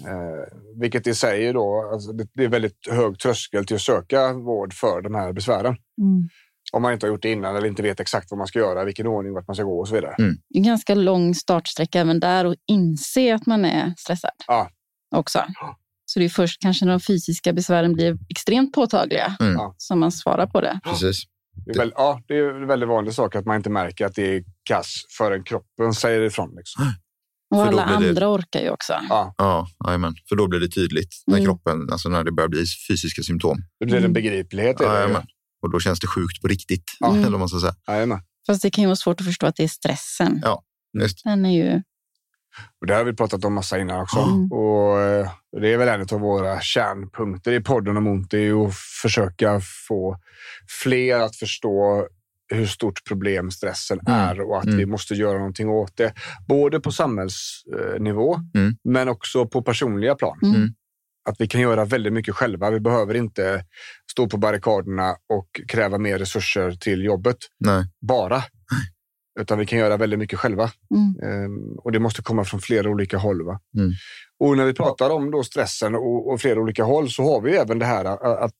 Eh, vilket i sig då, alltså det, det är väldigt hög tröskel till att söka vård för de här besvären. Mm. Om man inte har gjort det innan eller inte vet exakt vad man ska göra, vilken ordning, vart man ska gå och så vidare. Mm. Det är en ganska lång startsträcka även där och inse att man är stressad Ja. också. Så det är först kanske när de fysiska besvären blir extremt påtagliga Mm. Ja. som man svarar på det. precis. Det är, väl, ja, det är en väldigt vanlig sak att man inte märker att det är kass förrän kroppen säger ifrån. Liksom. Och alla det- andra orkar ju också. Ja, Ja. För då blir det tydligt när Mm. kroppen, alltså när det börjar bli fysiska symptom. det blir en Mm. begriplighet. Jajamän. Och då känns det sjukt på riktigt. Ja. Eller man ska säga. Jajamän. Fast det kan ju vara svårt att förstå att det är stressen. Ja, just. Den är ju... Och det har vi pratat om massa innan också. Mm. Och eh, det är väl en av våra kärnpunkter i podden om ont. Det är att försöka få fler att förstå hur stort problem stressen Mm. är och att Mm. vi måste göra någonting åt det. Både på samhällsnivå Mm. men också på personliga plan. Att vi kan göra väldigt mycket själva. Vi behöver inte stå på barrikaderna och kräva mer resurser till jobbet Nej. bara. Utan vi kan göra väldigt mycket själva. Mm. Ehm, och det måste komma från flera olika håll. Va? Mm. Och när vi pratar om då stressen och, och flera olika håll så har vi även det här att, att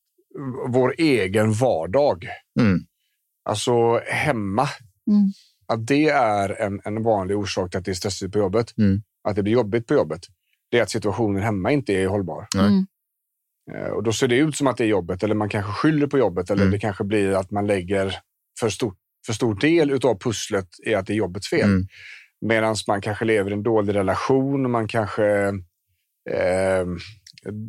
vår egen vardag, Mm. alltså hemma, Mm. att det är en, en vanlig orsak till att det är stressigt på jobbet. Mm. Att det blir jobbigt på jobbet. Det är att situationen hemma inte är hållbar. Mm. Eh, Och då ser det ut som att det är jobbet eller man kanske skyller på jobbet eller Mm. det kanske blir att man lägger för stor, för stor del av pusslet i att det är jobbets fel. Mm. Medan man kanske lever i en dålig relation, man kanske eh,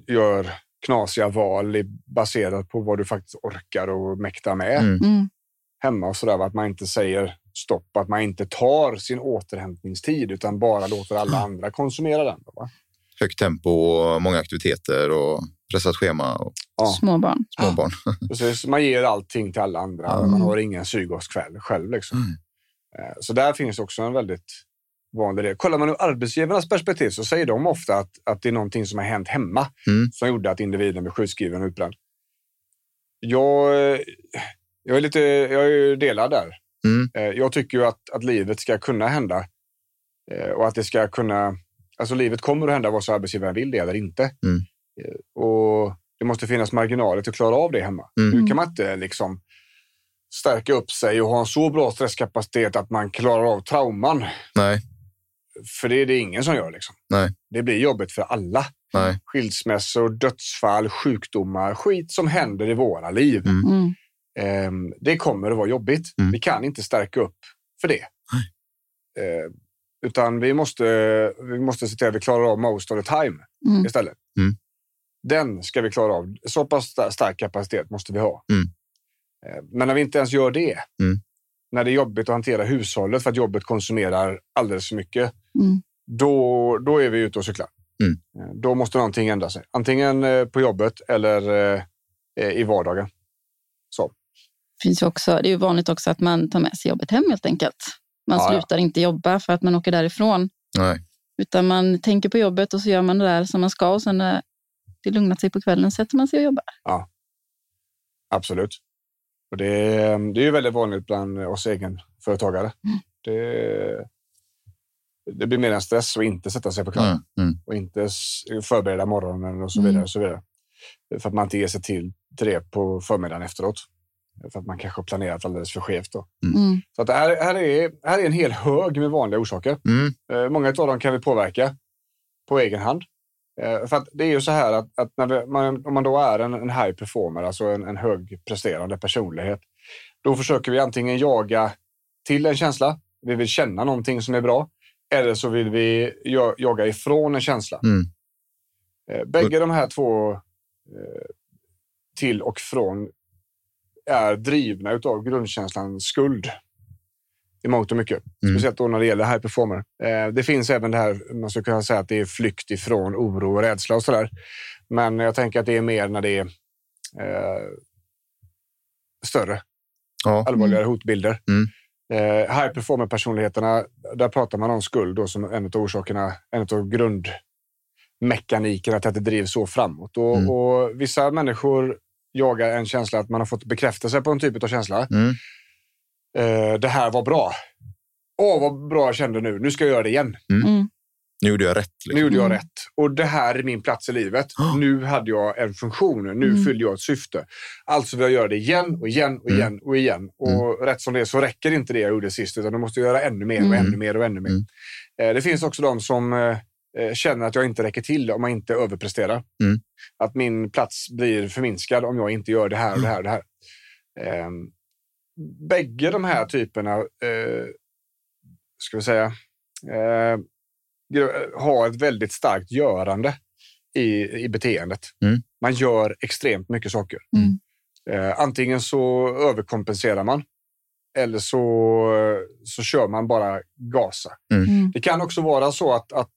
gör knasiga val baserat på vad du faktiskt orkar och mäktar med Mm. Mm. hemma och sådär. Att man inte säger stopp, att man inte tar sin återhämtningstid utan bara låter alla andra konsumera den. Va? Högt tempo och många aktiviteter och pressat schema och Ja. Småbarn. småbarn. Precis, man ger allting till alla andra. Mm. Man har ingen syrgaskväll själv. Liksom. Mm. Eh, Så där finns också en väldigt vanlig del. Kollar man ur arbetsgivarnas perspektiv så säger de ofta att, att det är någonting som har hänt hemma Mm. som gjorde att individen blev sjukskriven och utbränd. Jag, eh, jag är lite jag är ju delad där. Mm. Eh, Jag tycker ju att, att livet ska kunna hända och att det ska kunna... Alltså livet kommer att hända vare sig arbetsgivaren vill det eller inte. Mm. Eh, Och det måste finnas marginaler till att klara av det hemma. Mm. Nu kan man inte liksom stärka upp sig och ha en så bra stresskapacitet att man klarar av trauman Nej, för det är det ingen som gör. Liksom. Nej. Det blir jobbigt för alla. Nej. Skilsmässor, dödsfall, sjukdomar, skit som händer i våra liv. Mm. Mm. Ehm, det kommer att vara jobbigt. Mm. Vi kan inte stärka upp för det. Utan vi måste, vi måste se till att vi klarar av most of the time Mm. istället. Mm. Den ska vi klara av. Så pass sta- stark kapacitet måste vi ha. Mm. Ehm, men när vi inte ens gör det, Mm. när det är jobbigt att hantera hushållet för att jobbet konsumerar alldeles för mycket, Mm. då, då är vi ute och cyklar. Mm. Eh, Då måste någonting ändra sig. Antingen eh, på jobbet eller eh, eh, i vardagen. Så. finns ju också, det är ju vanligt också att man tar med sig jobbet hem helt enkelt. Man Ja, ja. slutar inte jobba för att man åker därifrån. Nej. Utan man tänker på jobbet och så gör man det där som man ska och sen när det lugnat sig på kvällen sätter man sig och jobbar. Absolut. Och det, är- det är ju väldigt vanligt bland oss egenföretagare. Det, det blir mer en stress att inte sätta sig på kvällen Mm. Mm. och inte förbereda morgonen och så Mm. vidare. Och så vidare. För att man inte ger sig till, till det på förmiddagen efteråt. För att man kanske har planerat alldeles för skevt. Då. Mm. Så att här, här, är, här är en hel hög med vanliga orsaker. Mm. Eh, många av dem kan vi påverka på egen hand. Eh, för att det är ju så här att, att när man, om man då är en, en high performer, alltså en, en högpresterande personlighet, då försöker vi antingen jaga till en känsla, vi vill känna någonting som är bra, eller så vill vi ja- jaga ifrån en känsla. Mm. Eh, bägge de här två till och från är drivna av grundkänslan skuld i mångt och mycket. Mm. Speciellt då när det gäller high performer. Eh, det finns även det här, man skulle kunna säga att det är flykt ifrån oro och rädsla och sådär. Men jag tänker att det är mer när det är eh, större, Ja. allvarligare hotbilder. Mm. Eh, high performer-personligheterna, där pratar man om skuld då som en av orsakerna, en av grundmekanikerna till att det drivs så framåt. Och, Mm. och vissa människor jagar en känsla att man har fått bekräftelse på en typ av känsla. Mm. Eh, det här var bra. Åh, vad bra jag kände nu. Nu ska jag göra det igen. Mm. Nu gjorde jag rätt. Nu Liksom. gjorde jag Mm. rätt. Och det här är min plats i livet. Nu hade jag en funktion. Nu Mm. fyllde jag ett syfte. Alltså vill jag göra det igen och igen och Mm. igen och igen. Och rätt som det är så räcker inte det jag gjorde sist, utan du måste göra ännu mer och Mm. ännu mer och ännu mer. Mm. Eh, det finns också de som eh, känner att jag inte räcker till om jag inte överpresterar. Mm. Att min plats blir förminskad om jag inte gör det här och det här och det här. Eh, bägge de här typerna, eh, ska vi säga, eh, har ett väldigt starkt görande i, i beteendet. Mm. Man gör extremt mycket saker. Mm. Eh, antingen så överkompenserar man eller så, så kör man bara gasa. Mm. Det kan också vara så att, att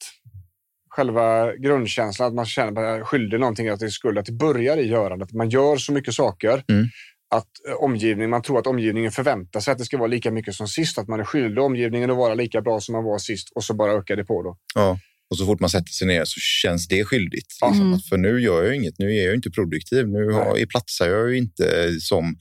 själva grundkänslan, att man känner att man är skyldig någonting, att det är skuld, att det börjar i görandet. Man gör så mycket saker Mm. att eh, omgivningen, man tror att omgivningen förväntar sig att det ska vara lika mycket som sist, att man är skyldig omgivningen att vara lika bra som man var sist och så bara ökar det på då. Ja. Och så fort man sätter sig ner så känns det skyldigt. Liksom. Mm. För nu gör jag ju inget. Nu är jag ju inte produktiv. Nu har, platsar jag ju inte som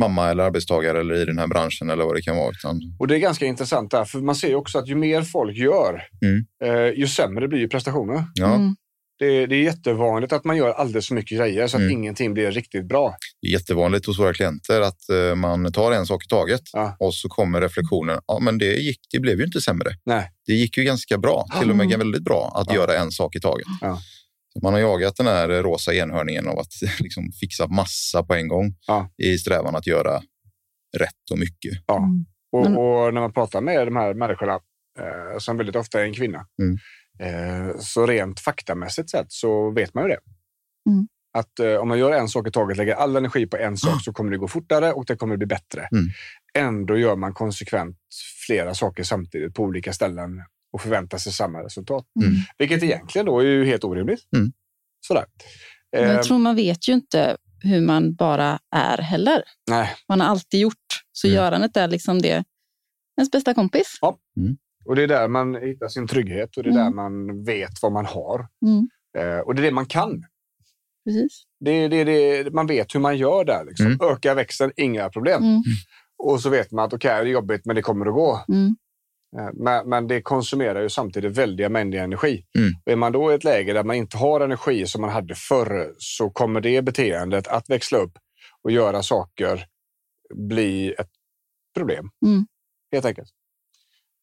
mamma eller arbetstagare eller i den här branschen eller vad det kan vara. Utan, Och det är ganska intressant där, för man ser ju också att ju mer folk gör, Mm. eh, ju sämre blir ju prestationen. ja, Mm. Det, det är jättevanligt att man gör alldeles för mycket grejer så att Mm. ingenting blir riktigt bra. Det är jättevanligt hos våra klienter att eh, man tar en sak i taget Ja. och så kommer reflektionen. Ja, men det, gick, det blev ju inte sämre. Nej. Det gick ju ganska bra, till och med Mm. väldigt bra att Ja. göra en sak i taget. Ja. Man har jagat den här rosa enhörningen av att liksom fixa massa på en gång Ja. i strävan att göra rätt och mycket. Ja. Mm. Och, och när man pratar med de här människorna, eh, som väldigt ofta är en kvinna, Mm. eh, så rent faktamässigt sett så vet man ju det. Mm. Att eh, om man gör en sak i taget, lägger all energi på en sak, så kommer det gå fortare och det kommer bli bättre. Mm. Ändå gör man konsekvent flera saker samtidigt på olika ställen och förväntar sig samma resultat. Mm. Vilket egentligen då är ju helt orimligt. Mm. Sådär. Men Eh, jag tror man vet ju inte hur man bara är heller. nej, Man har alltid gjort. Så Mm. görandet är liksom det ens bästa kompis. och det är där man hittar sin trygghet och det är Mm. där man vet vad man har. Mm. Eh, och det är det man kan. Precis. Det, det, det, man vet hur man gör där. Liksom. Mm. Öka växeln, inga problem. Mm. Och så vet man att okej, det är jobbigt, men det kommer att gå. Mm. Eh, Men, men det konsumerar ju samtidigt väldiga mängder energi. Mm. Och är man då i ett läge där man inte har energi som man hade förr så kommer det beteendet att växla upp och göra saker bli ett problem. Mm. Helt enkelt.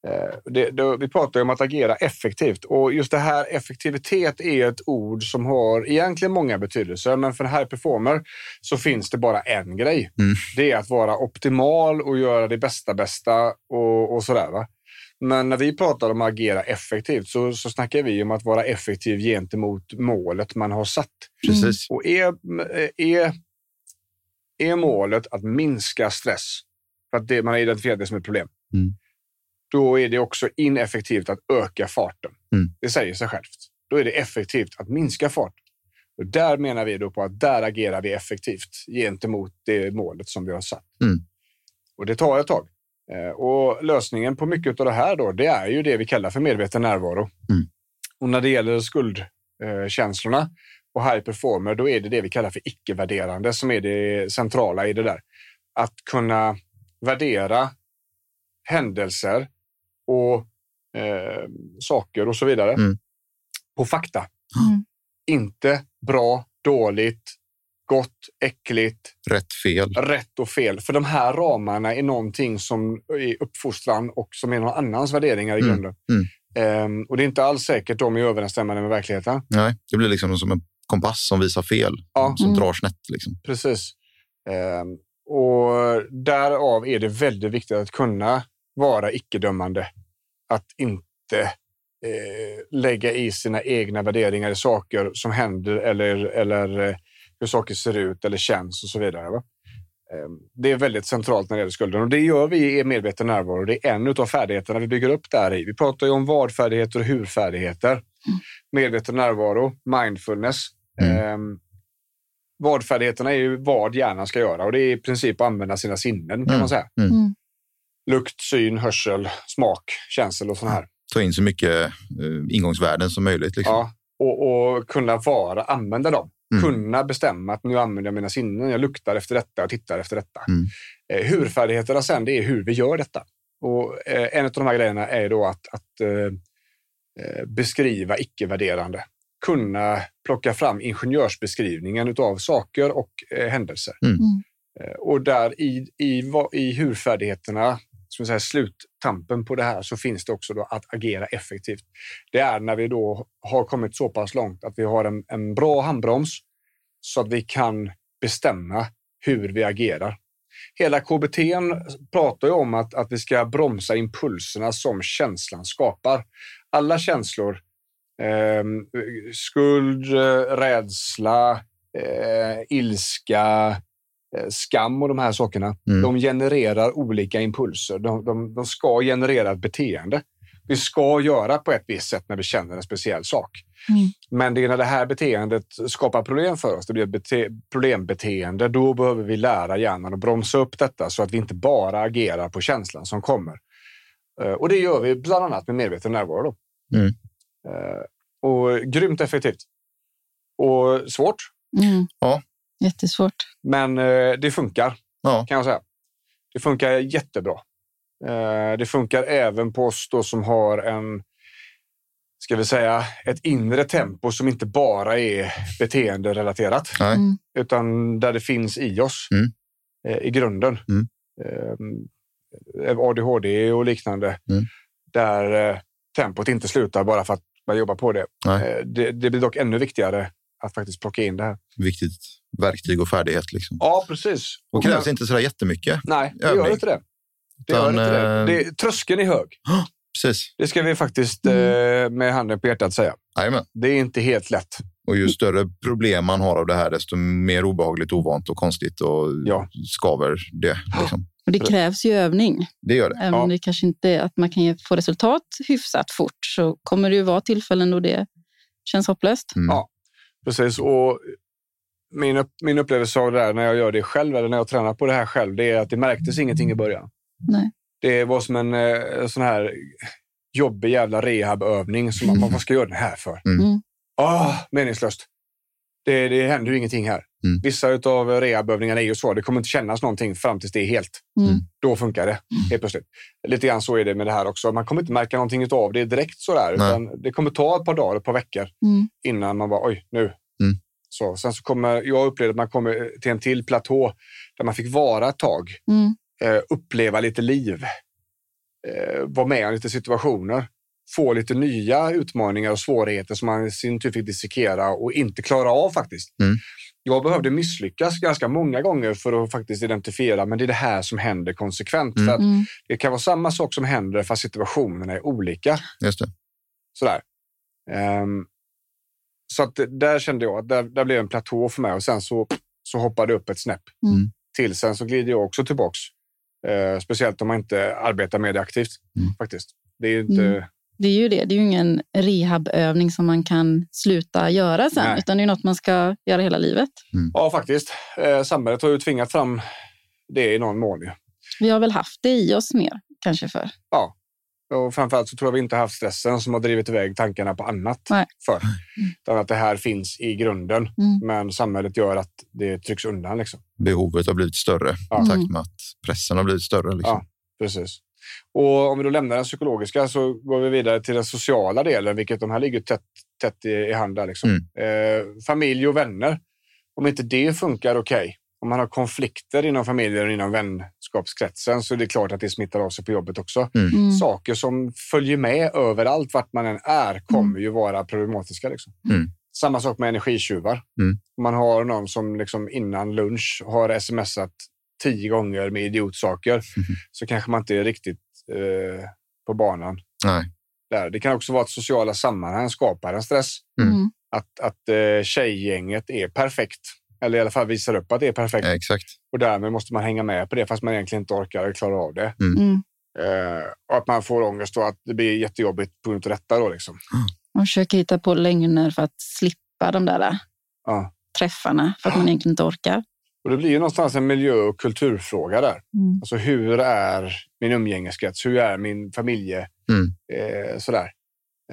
Eh, det, det, vi pratar om att agera effektivt och just det här effektivitet är ett ord som har egentligen många betydelser. Men för en high performer så finns det bara en grej. Mm. Det är att vara optimal och göra det bästa bästa och, och sådär. Va? Men när vi pratar om att agera effektivt så, så snackar vi om att vara effektiv gentemot målet man har satt. Precis. Och är, är, är målet att minska stress för att det, man har identifierat det som ett problem, Mm. då är det också ineffektivt att öka farten. Mm. Det säger sig självt. Då är det effektivt att minska farten. Och där menar vi då på att där agerar vi effektivt gentemot det målet som vi har satt. Mm. Och det tar ett tag. Eh, Och lösningen på mycket av det här då, det är ju det vi kallar för medveten närvaro. Mm. Och när det gäller skuldkänslorna och high performer, då är det det vi kallar för icke-värderande som är det centrala i det där. Att kunna värdera händelser och eh, saker och så vidare Mm. på fakta. Mm. Inte bra, dåligt, gott, äckligt, Rätt, fel. rätt och fel. För de här ramarna är någonting som är uppfostran och som är någon annans värderingar i Mm, grunden. mm. Ehm, och det är inte alls säkert de är överensstämmande med verkligheten. Nej, det blir liksom som en kompass som visar fel. Ja. Som Mm. drar snett. Liksom. Precis. Ehm, och därav är det väldigt viktigt att kunna vara icke-dömande. Att inte eh, lägga i sina egna värderingar i saker som händer eller, eller eh, hur saker ser ut eller känns och så vidare. Va? Ehm, Det är väldigt centralt när det gäller skulden och det gör vi i medveten närvaro. Det är en av färdigheterna vi bygger upp där i. Vi pratar ju om vad-färdigheter och hur-färdigheter. Medveten närvaro, mindfulness. Mm. Ehm, vad-färdigheterna är ju vad hjärnan ska göra och det är i princip att använda sina sinnen kan Mm. man säga. Mm. Lukt, syn, hörsel, smak, känsel och sånt här. Ta in så mycket eh, ingångsvärden som möjligt. Liksom. Ja, och, och kunna vara, använda dem. Mm. Kunna bestämma att nu använder jag mina sinnen. Jag luktar efter detta och tittar efter detta. Mm. Eh, hur-färdigheterna sen, det är hur vi gör detta. Och eh, en av de här grejerna är då att, att eh, beskriva icke-värderande. Kunna plocka fram ingenjörsbeskrivningen av saker och händelser. Mm. Mm. Och där i, i, i hur-färdigheterna, som säga, sluttampen på det här, så finns det också då att agera effektivt. Det är när vi då har kommit så pass långt att vi har en, en bra handbroms så att vi kan bestämma hur vi agerar. Hela KBT pratar ju om att, att vi ska bromsa impulserna som känslan skapar. Alla känslor, ehm, eh, skuld, rädsla, eh, ilska, skam och de här sakerna, Mm. de genererar olika impulser. De, de, de ska generera ett beteende. Vi ska göra på ett visst sätt när vi känner en speciell sak. Mm. Men det är när det här beteendet skapar problem för oss, det blir ett bete- problembeteende, då behöver vi lära hjärnan att bromsa upp detta så att vi inte bara agerar på känslan som kommer. Eh, Och det gör vi bland annat med medveten närvaro. Då. Mm. Eh, Och grymt effektivt. Och svårt, Mm. Ja. Jättesvårt. men eh, det funkar Ja. kan jag säga. Det funkar jättebra. Eh, Det funkar även på oss då som har en, ska vi säga, ett inre tempo som inte bara är beteenderelaterat. Mm. utan där det finns i oss Mm. eh, i grunden. Mm. Eh, ADHD och liknande, Mm. där eh, tempot inte slutar bara för att man jobbar på det. Eh, Det, det blir dock ännu viktigare att faktiskt plocka in det här. Viktigt verktyg och färdighet. Liksom. Ja, precis. Och krävs inte så där jättemycket. Nej, det gör övning. inte det. Det gör Utan, inte det. eh, det. Tröskeln är hög. Precis. Det ska vi faktiskt Mm. eh, med handen på hjärtat säga. Jajamän. Det är inte helt lätt. Och ju större problem man har av det här, desto mer obehagligt, ovant och konstigt och Ja. skaver det. Liksom. Och det krävs ju övning. Det gör det. Även Ja. om det kanske inte är att man kan få resultat hyfsat fort så kommer det ju vara tillfällen då det känns hopplöst. Mm. Ja. Precis. Och min, upp, min upplevelse av det där när jag gör det själv, eller när jag tränar på det här själv, det är att det märktes ingenting i början. Nej. Det var som en eh, sån här jobbig jävla rehabövning. Som man, vad ska jag göra den här för? Mm. Mm. Ah, meningslöst. Det, det händer ju ingenting här. Mm. Vissa av rehabövningarna är ju så. Det kommer inte kännas någonting fram tills det är helt. Mm. Då funkar det helt plötsligt. Lite grann så är det med det här också. Man kommer inte märka någonting av det direkt sådär. Utan det kommer ta ett par dagar, ett par veckor Mm. innan man bara oj, nu. Så, sen så kommer jag upplevde att man kommer till en till platå där man fick vara ett tag, Mm. eh, uppleva lite liv. eh, vara med om lite situationer. Få lite nya utmaningar och svårigheter som man i sin tur fick dissekera och inte klara av faktiskt. Mm. Jag behövde misslyckas ganska många gånger för att faktiskt identifiera, men det är det här som händer konsekvent. Mm. För att Mm. det kan vara samma sak som händer fast situationerna är olika. Just det. Sådär. Ehm, så att där kände jag att där, där blev en platå för mig och sen så, så hoppade det upp ett snäpp Mm. till. Sen så glider jag också tillbaks. Eh, speciellt om man inte arbetar med det aktivt Mm. faktiskt. Det är ju inte... Mm. Det är ju det. Det är ju ingen rehabövning som man kan sluta göra sen, Nej. utan det är något man ska göra hela livet. Ja, faktiskt. Eh, samhället har ju tvingat fram det i någon mån. Vi har väl haft det i oss mer, kanske för. Och framförallt så tror jag vi inte haft stressen som har drivit iväg tankarna på annat Nej. för. Utan att det här finns i grunden, Mm. men samhället gör att det trycks undan. Liksom. Behovet har blivit större Ja. i takt med att pressen har blivit större. Liksom. Ja. Precis. Och om vi då lämnar den psykologiska så går vi vidare till den sociala delen, vilket de här ligger tätt, tätt i, i hand där. Liksom. Eh, familj och vänner. Om inte det funkar okej, om man har konflikter inom familjen och inom vänskapskretsen så är det klart att det smittar av sig på jobbet också. Mm. Saker som följer med överallt vart man än är kommer ju vara problematiska. Liksom. Mm. Samma sak med energitjuvar. Mm. Man har någon som liksom innan lunch har smsat tio gånger med idiotsaker så kanske man inte är riktigt eh, på banan. Nej. Där. Det kan också vara att sociala sammanhang skapar en stress. Mm. Mm. Att, att eh, tjejgänget är perfekt. Eller i alla fall visar upp att det är perfekt. Ja, exakt. Och därmed måste man hänga med på det fast man egentligen inte orkar eller klarar av det. Mm. Eh, och att man får ångest och att det blir jättejobbigt på grund av detta. Då, liksom. Man försöker hitta på lögner för att slippa de där ja. träffarna, för att man egentligen inte orkar. Och det blir ju någonstans en miljö och kulturfråga där. Mm. Alltså hur är min umgängeskrets? Hur är min familje? Mm. Eh, sådär.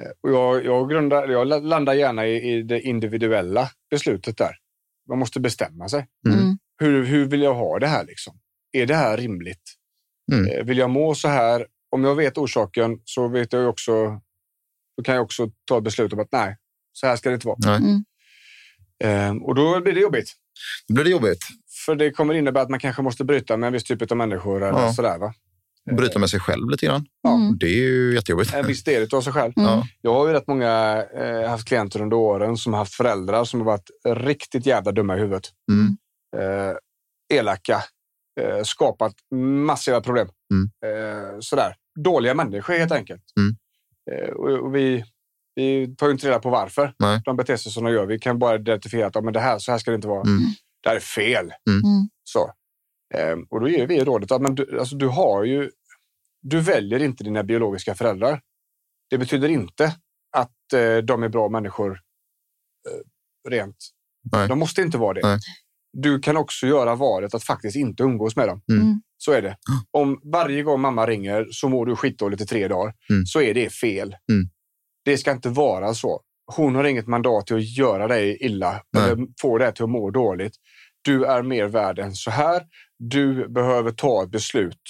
Eh, och jag, jag, grundar, jag la- landar gärna i, i det individuella beslutet där. Man måste bestämma sig. Mm. Mm. Hur, hur vill jag ha det här? Liksom? Är det här rimligt? Mm. Eh, vill jag må så här? Om jag vet orsaken så vet jag också. Då kan jag också ta ett beslut om att nej, så här ska det inte vara. Mm. Eh, och då blir det jobbigt. Då blir det jobbigt. För det kommer innebära att man kanske måste bryta med en viss typ av människor. Eller Ja. sådär, va? Bryta med sig själv lite grann. Ja. Mm. Det är ju jättejobbigt. En viss del av sig själv. Mm. Ja. Jag har ju rätt många eh, haft klienter under åren som har haft föräldrar som har varit riktigt jävla dumma i huvudet. Mm. Eh, elaka, eh, skapat massiva problem. Mm. Eh, sådär. Dåliga människor helt enkelt. Mm. Eh, och, och vi, vi tar ju inte reda på varför Nej. de beter sig som de gör. Vi kan bara identifiera att ja, men det här, så här ska det inte vara. Mm. Det här är fel. Mm. Så. Eh, och då ger vi rådet att men du, alltså, du har ju... Du väljer inte dina biologiska föräldrar. Det betyder inte att eh, de är bra människor eh, rent. Nej. De måste inte vara det. Nej. Du kan också göra valet att faktiskt inte umgås med dem. Mm. Mm. Så är det. Om varje gång mamma ringer så mår du skitdåligt i tre dagar, Mm. så är det fel. Mm. Det ska inte vara så. Hon har inget mandat till att göra dig illa Nej. eller få dig till att må dåligt. Du är mer värd än så här. Du behöver ta ett beslut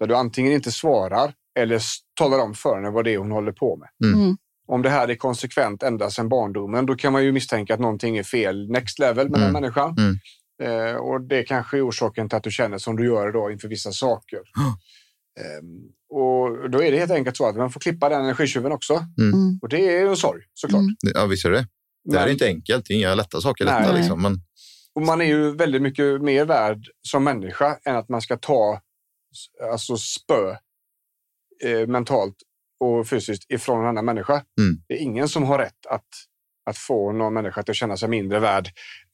där du antingen inte svarar eller talar om för henne vad det är hon håller på med. Mm. Mm. Om det här är konsekvent ända sedan barndomen, då kan man ju misstänka att någonting är fel next level med den Mm. människan. Mm. Eh, och det kanske är orsaken till att du känner som du gör idag inför vissa saker. Ehm, och då är det helt enkelt så att man får klippa den energitjuven också. Mm. Och det är ju en sorg såklart. Mm. Ja, visst är det. Det här är inte enkelt. Det är inga lätta saker detta. Nej. Liksom. Men, Och man är ju väldigt mycket mer värd som människa än att man ska ta alltså spö eh, mentalt och fysiskt ifrån en annan människa. Mm. Det är ingen som har rätt att, att få någon människa att känna sig mindre värd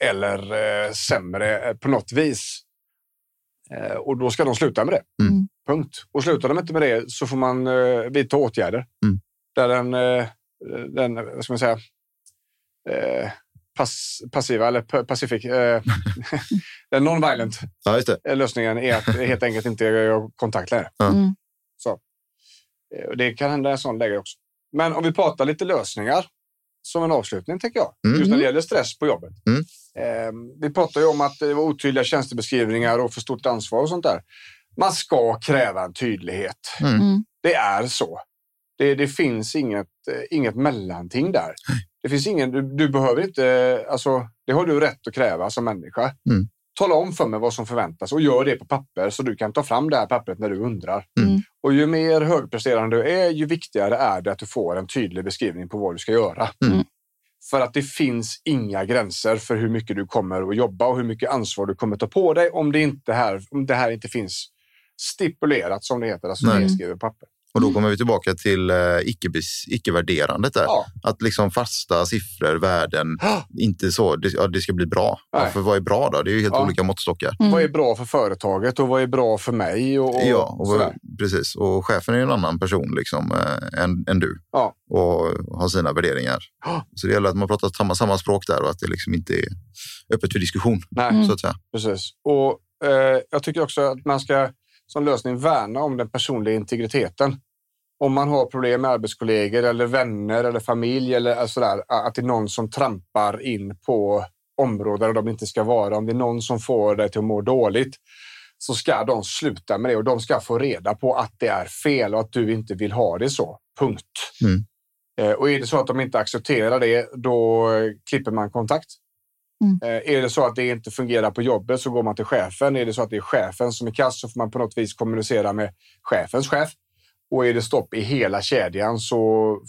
eller eh, sämre eh, på något vis. Eh, och då ska de sluta med det. Mm. Punkt. Och slutar de inte med det så får man eh, vidta åtgärder. Mm. Där den, eh, den, vad ska man säga, eh, pass, passiva eller pa- pacific, eh, den non-violent ja, just det. lösningen är att helt enkelt inte ha kontakt längre. Ja. Mm. Eh, Det kan hända i en sån läge också. Men om vi pratar lite lösningar som en avslutning, tänker jag. Mm. Just när det gäller stress på jobbet. Mm. Eh, vi pratar ju om att det var otydliga tjänstebeskrivningar och för stort ansvar och sånt där. Man ska kräva en tydlighet. Mm. Mm. Det är så. Det, det finns inget, eh, inget mellanting där. Det finns ingen, du, du behöver inte, alltså, det har du rätt att kräva som människa. Mm. Tala om för mig vad som förväntas och gör det på papper så du kan ta fram det här pappret när du undrar. Mm. Och ju mer högpresterande du är, ju viktigare är det att du får en tydlig beskrivning på vad du ska göra. Mm. För att det finns inga gränser för hur mycket du kommer att jobba och hur mycket ansvar du kommer ta på dig om det inte här, om det här inte finns stipulerat som det heter, alltså nedskrivet på papper. Och då kommer vi tillbaka till eh, icke-värderandet där. Ja. Att liksom fasta siffror, värden, inte så. Det, ja, det ska bli bra. Ja, för vad är bra då? Det är ju helt Ja. olika måttstockar. Mm. Vad är bra för företaget och vad är bra för mig? Och, och ja, och, sådär. precis. Och chefen är en annan person liksom, eh, än, än du Ja. och har sina värderingar. Ja. Så det gäller att man pratar samma, samma språk där och att det liksom inte är öppet för diskussion. Nej, Mm. Så att säga. precis. Och eh, jag tycker också att man ska som lösning värna om den personliga integriteten. Om man har problem med arbetskollegor eller vänner eller familj eller sådär, att det är någon som trampar in på områden där de inte ska vara. Om det är någon som får dig till att må dåligt så ska de sluta med det och de ska få reda på att det är fel och att du inte vill ha det så. Punkt. Mm. Eh, Och är det så att de inte accepterar det, då eh, klipper man kontakt. Mm. Eh, Är det så att det inte fungerar på jobbet så går man till chefen. Är det så att det är chefen som är kass så får man på något vis kommunicera med chefens chef. Och är det stopp i hela kedjan så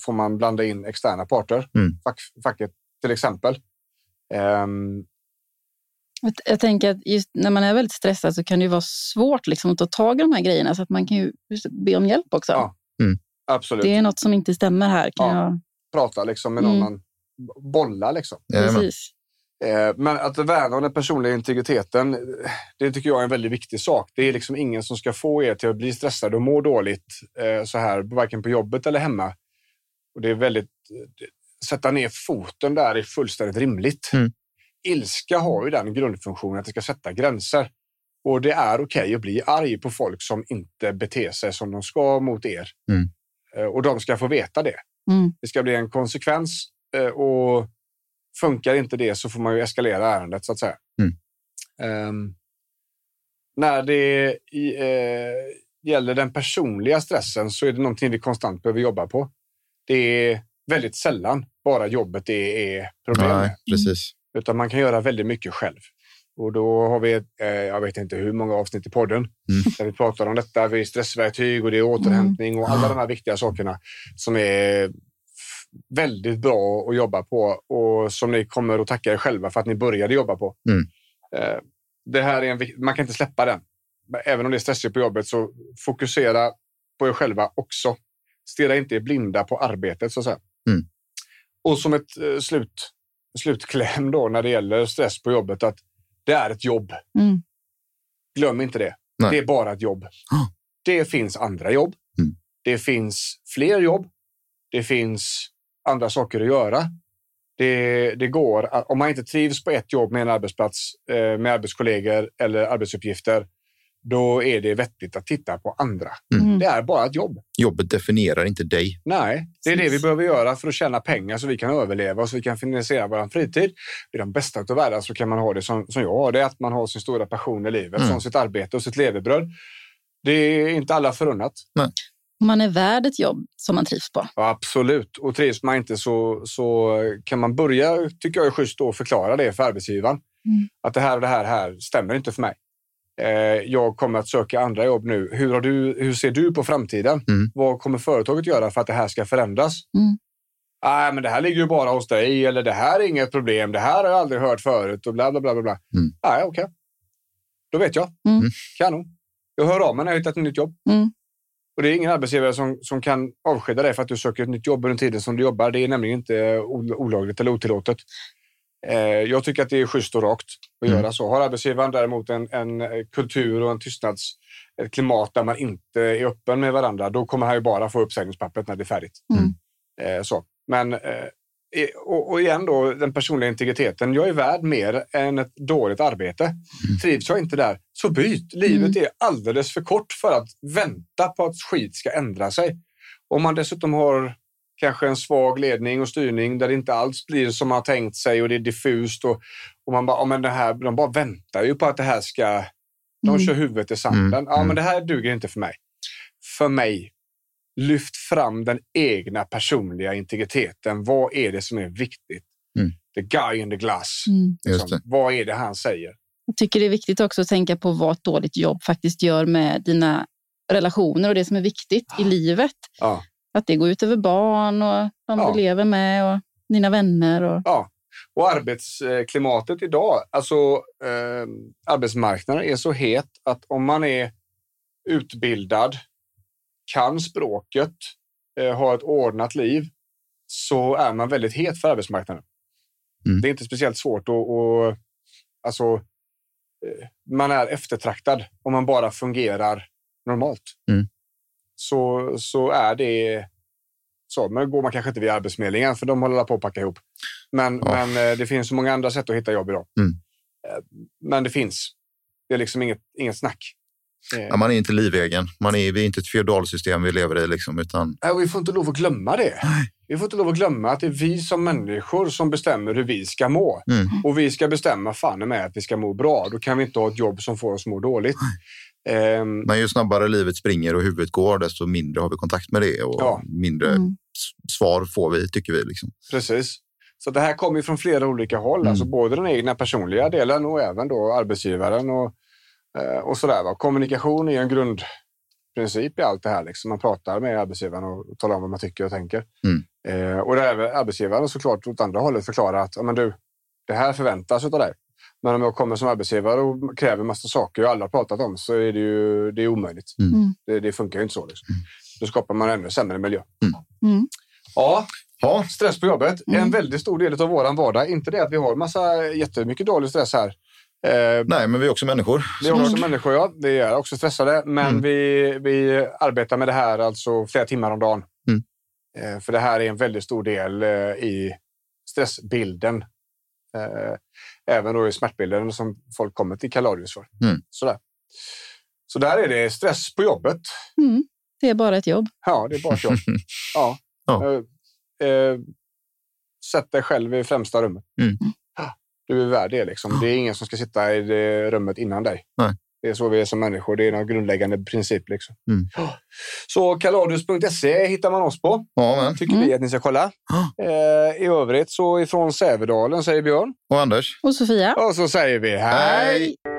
får man blanda in externa parter. Mm. Fack, facket till exempel. Ehm, Jag- Jag tänker att just när man är väldigt stressad så kan det ju vara svårt liksom att ta tag i de här grejerna. Så att man kan ju be om hjälp också. Ja. absolut. Det är något som inte stämmer här. Kan Ja. jag... Prata liksom med någon Mm. man bollar liksom. Precis. Eh, Men att värna om den personliga integriteten, det tycker jag är en väldigt viktig sak. Det är liksom ingen som ska få er till att bli stressade och må dåligt eh, så här, varken på jobbet eller hemma. Och det är väldigt... eh, Sätta ner foten där är fullständigt rimligt. Mm. Ilska har ju den grundfunktionen att det ska sätta gränser. Och det är okej att bli arg på folk som inte beter sig som de ska mot er. Mm. Och de ska få veta det. Mm. Det ska bli en konsekvens och funkar inte det så får man ju eskalera ärendet så att säga. Mm. Ehm, när det i, eh, gäller den personliga stressen så är det någonting vi konstant behöver jobba på. Det är väldigt sällan bara jobbet det är problem Nej, precis. utan man kan göra väldigt mycket själv. Och då har vi, eh, jag vet inte hur många avsnitt i podden där vi pratar om detta. Vi är stressverktyg och det är återhämtning och alla de här viktiga sakerna som är väldigt bra att jobba på och som ni kommer att tacka er själva för att ni började jobba på. Mm. Eh, Det här är en, man kan inte släppa den. Även om det är stressigt på jobbet så fokusera på er själva också. Stirra inte er blinda på arbetet så att säga. Mm. Och som ett eh, slut, slutkläm då när det gäller stress på jobbet att det är ett jobb. Mm. Glöm inte det. Nej. Det är bara ett jobb. Det finns andra jobb. Mm. Det finns fler jobb. Det finns andra saker att göra. Det, det går att, om man inte trivs på ett jobb med en arbetsplats, eh, med arbetskollegor eller arbetsuppgifter, då är det vettigt att titta på andra. Mm. Det är bara ett jobb. Jobbet definierar inte dig. Nej, det är det vi behöver göra för att tjäna pengar så vi kan överleva och så vi kan finansiera vår fritid. I de bästa av världar så kan man ha det som, som jag har det, att man har sin stora passion i livet, Mm. som sitt arbete och sitt levebröd. Det är inte alla förunnat. Man är värd ett jobb som man trivs på. Ja, absolut. Och trivs man inte så, så kan man börja, tycker jag är schysst, att förklara det för arbetsgivaren. Mm. Att det här och det här, här stämmer inte för mig. Eh, jag kommer att söka andra jobb nu. Hur, har du, hur ser du på framtiden? Mm. Vad kommer företaget göra för att det här ska förändras? Mm. Nej, men det här ligger ju bara hos dig eller det här är inget problem. Det här har jag aldrig hört förut och bla bla bla. bla, bla. Mm. Nej, okej. Då vet jag. Mm. Mm. Kanon. Jag hör av mig när jag hittat ett nytt jobb. Mm. Och det är ingen arbetsgivare som, som kan avskeda dig för att du söker ett nytt jobb under tiden som du jobbar. Det är nämligen inte ol- olagligt eller otillåtet. Eh, jag tycker att det är schysst och rakt att Mm. göra så. Har arbetsgivaren däremot en, en eh, kultur och en tystnads ett klimat där man inte är öppen med varandra, då kommer han ju bara få uppsägningspappret när det är färdigt. Mm. Eh, så. Men eh, och, och igen då, den personliga integriteten. Jag är värd mer än ett dåligt arbete. Trivs jag inte där, så byt. Livet är alldeles för kort för att vänta på att skit ska ändra sig. Om man dessutom har kanske en svag ledning och styrning där det inte alls blir som man har tänkt sig och det är diffust och, och man bara, ja, men det här, de bara väntar ju på att det här ska... De Mm. kör huvudet i sanden. Mm, Ja, mm. men det här duger inte för mig. För mig, lyft fram den egna personliga integriteten. Vad är det som är viktigt? Mm. The guy in the glass. Mm. Just Liksom. det. Vad är det han säger? Jag tycker det är viktigt också att tänka på vad ett dåligt jobb faktiskt gör med dina relationer och det som är viktigt i livet. Ja. Att det går ut över barn och de Ja. du lever med och dina vänner. Och, Ja, och arbetsklimatet idag, alltså eh, arbetsmarknaden är så het att om man är utbildad, kan språket, eh, har ett ordnat liv, så är man väldigt het för arbetsmarknaden. Mm. Det är inte speciellt svårt att, att alltså, eh, man är eftertraktad om man bara fungerar normalt. Mm. Så, så är det så. Men går man kanske inte via Arbetsförmedlingen för de håller på att packa ihop. Men, Ja. men eh, det finns så många andra sätt att hitta jobb idag. Mm. Men det finns. Det är liksom inget, inget snack. Ja, man är inte livegen. Man är, vi är inte ett feodalsystem vi lever i, liksom, utan Nej, vi får inte lov att glömma det. Vi får inte lov att glömma att det är vi som människor som bestämmer hur vi ska må. Mm. Och vi ska bestämma fan med att vi ska må bra. Då kan vi inte ha ett jobb som får oss må dåligt. Ehm, men ju snabbare livet springer och huvudet går, desto mindre har vi kontakt med det och Ja. mindre Mm. svar får vi, tycker vi. Liksom. Precis. Så det här kommer från flera olika håll. Mm. Alltså både den egna personliga delen och även då arbetsgivaren och, och sådär. Va? Kommunikation är en grundprincip i allt det här. Liksom. Man pratar med arbetsgivaren och, och talar om vad man tycker och tänker. Mm. Eh, och även arbetsgivaren såklart åt andra hållet förklarar att men du, det här förväntas av dig. Men om jag kommer som arbetsgivare och kräver massa saker jag aldrig har pratat om så är det ju det är omöjligt. Mm. Det, det funkar ju inte så. Liksom. Då skapar man ännu sämre miljö. Mm. Ja, Ja, Stress på jobbet är en Mm. väldigt stor del av vår vardag. Inte det att vi har massa jättemycket dålig stress här. Eh, nej, men vi är också människor. vi är också såklart. människor, ja. Vi är också stressade. Men Mm. vi, vi arbetar med det här alltså flera timmar om dagen. Mm. Eh, för det här är en väldigt stor del eh, i stressbilden. Även då i smärtbilden som folk kommer till Kaladius för. Mm. Sådär. Så där är det stress på jobbet. Mm. Det är bara ett jobb. Ja, det är bara ett jobb. ja. Ja. Sätt dig själv i främsta rummet. Mm. Du är värd det. Liksom. Det är ingen som ska sitta i det rummet innan dig. Nej. Det är så vi är som människor. Det är en grundläggande princip. Liksom. Mm. Så kaladius.se hittar man oss på. Ja, men. Tycker vi att ni ska kolla. Eh, I övrigt så ifrån Sävedalen säger Björn. Och Anders? Och Sofia? Och så säger vi hej! Hej!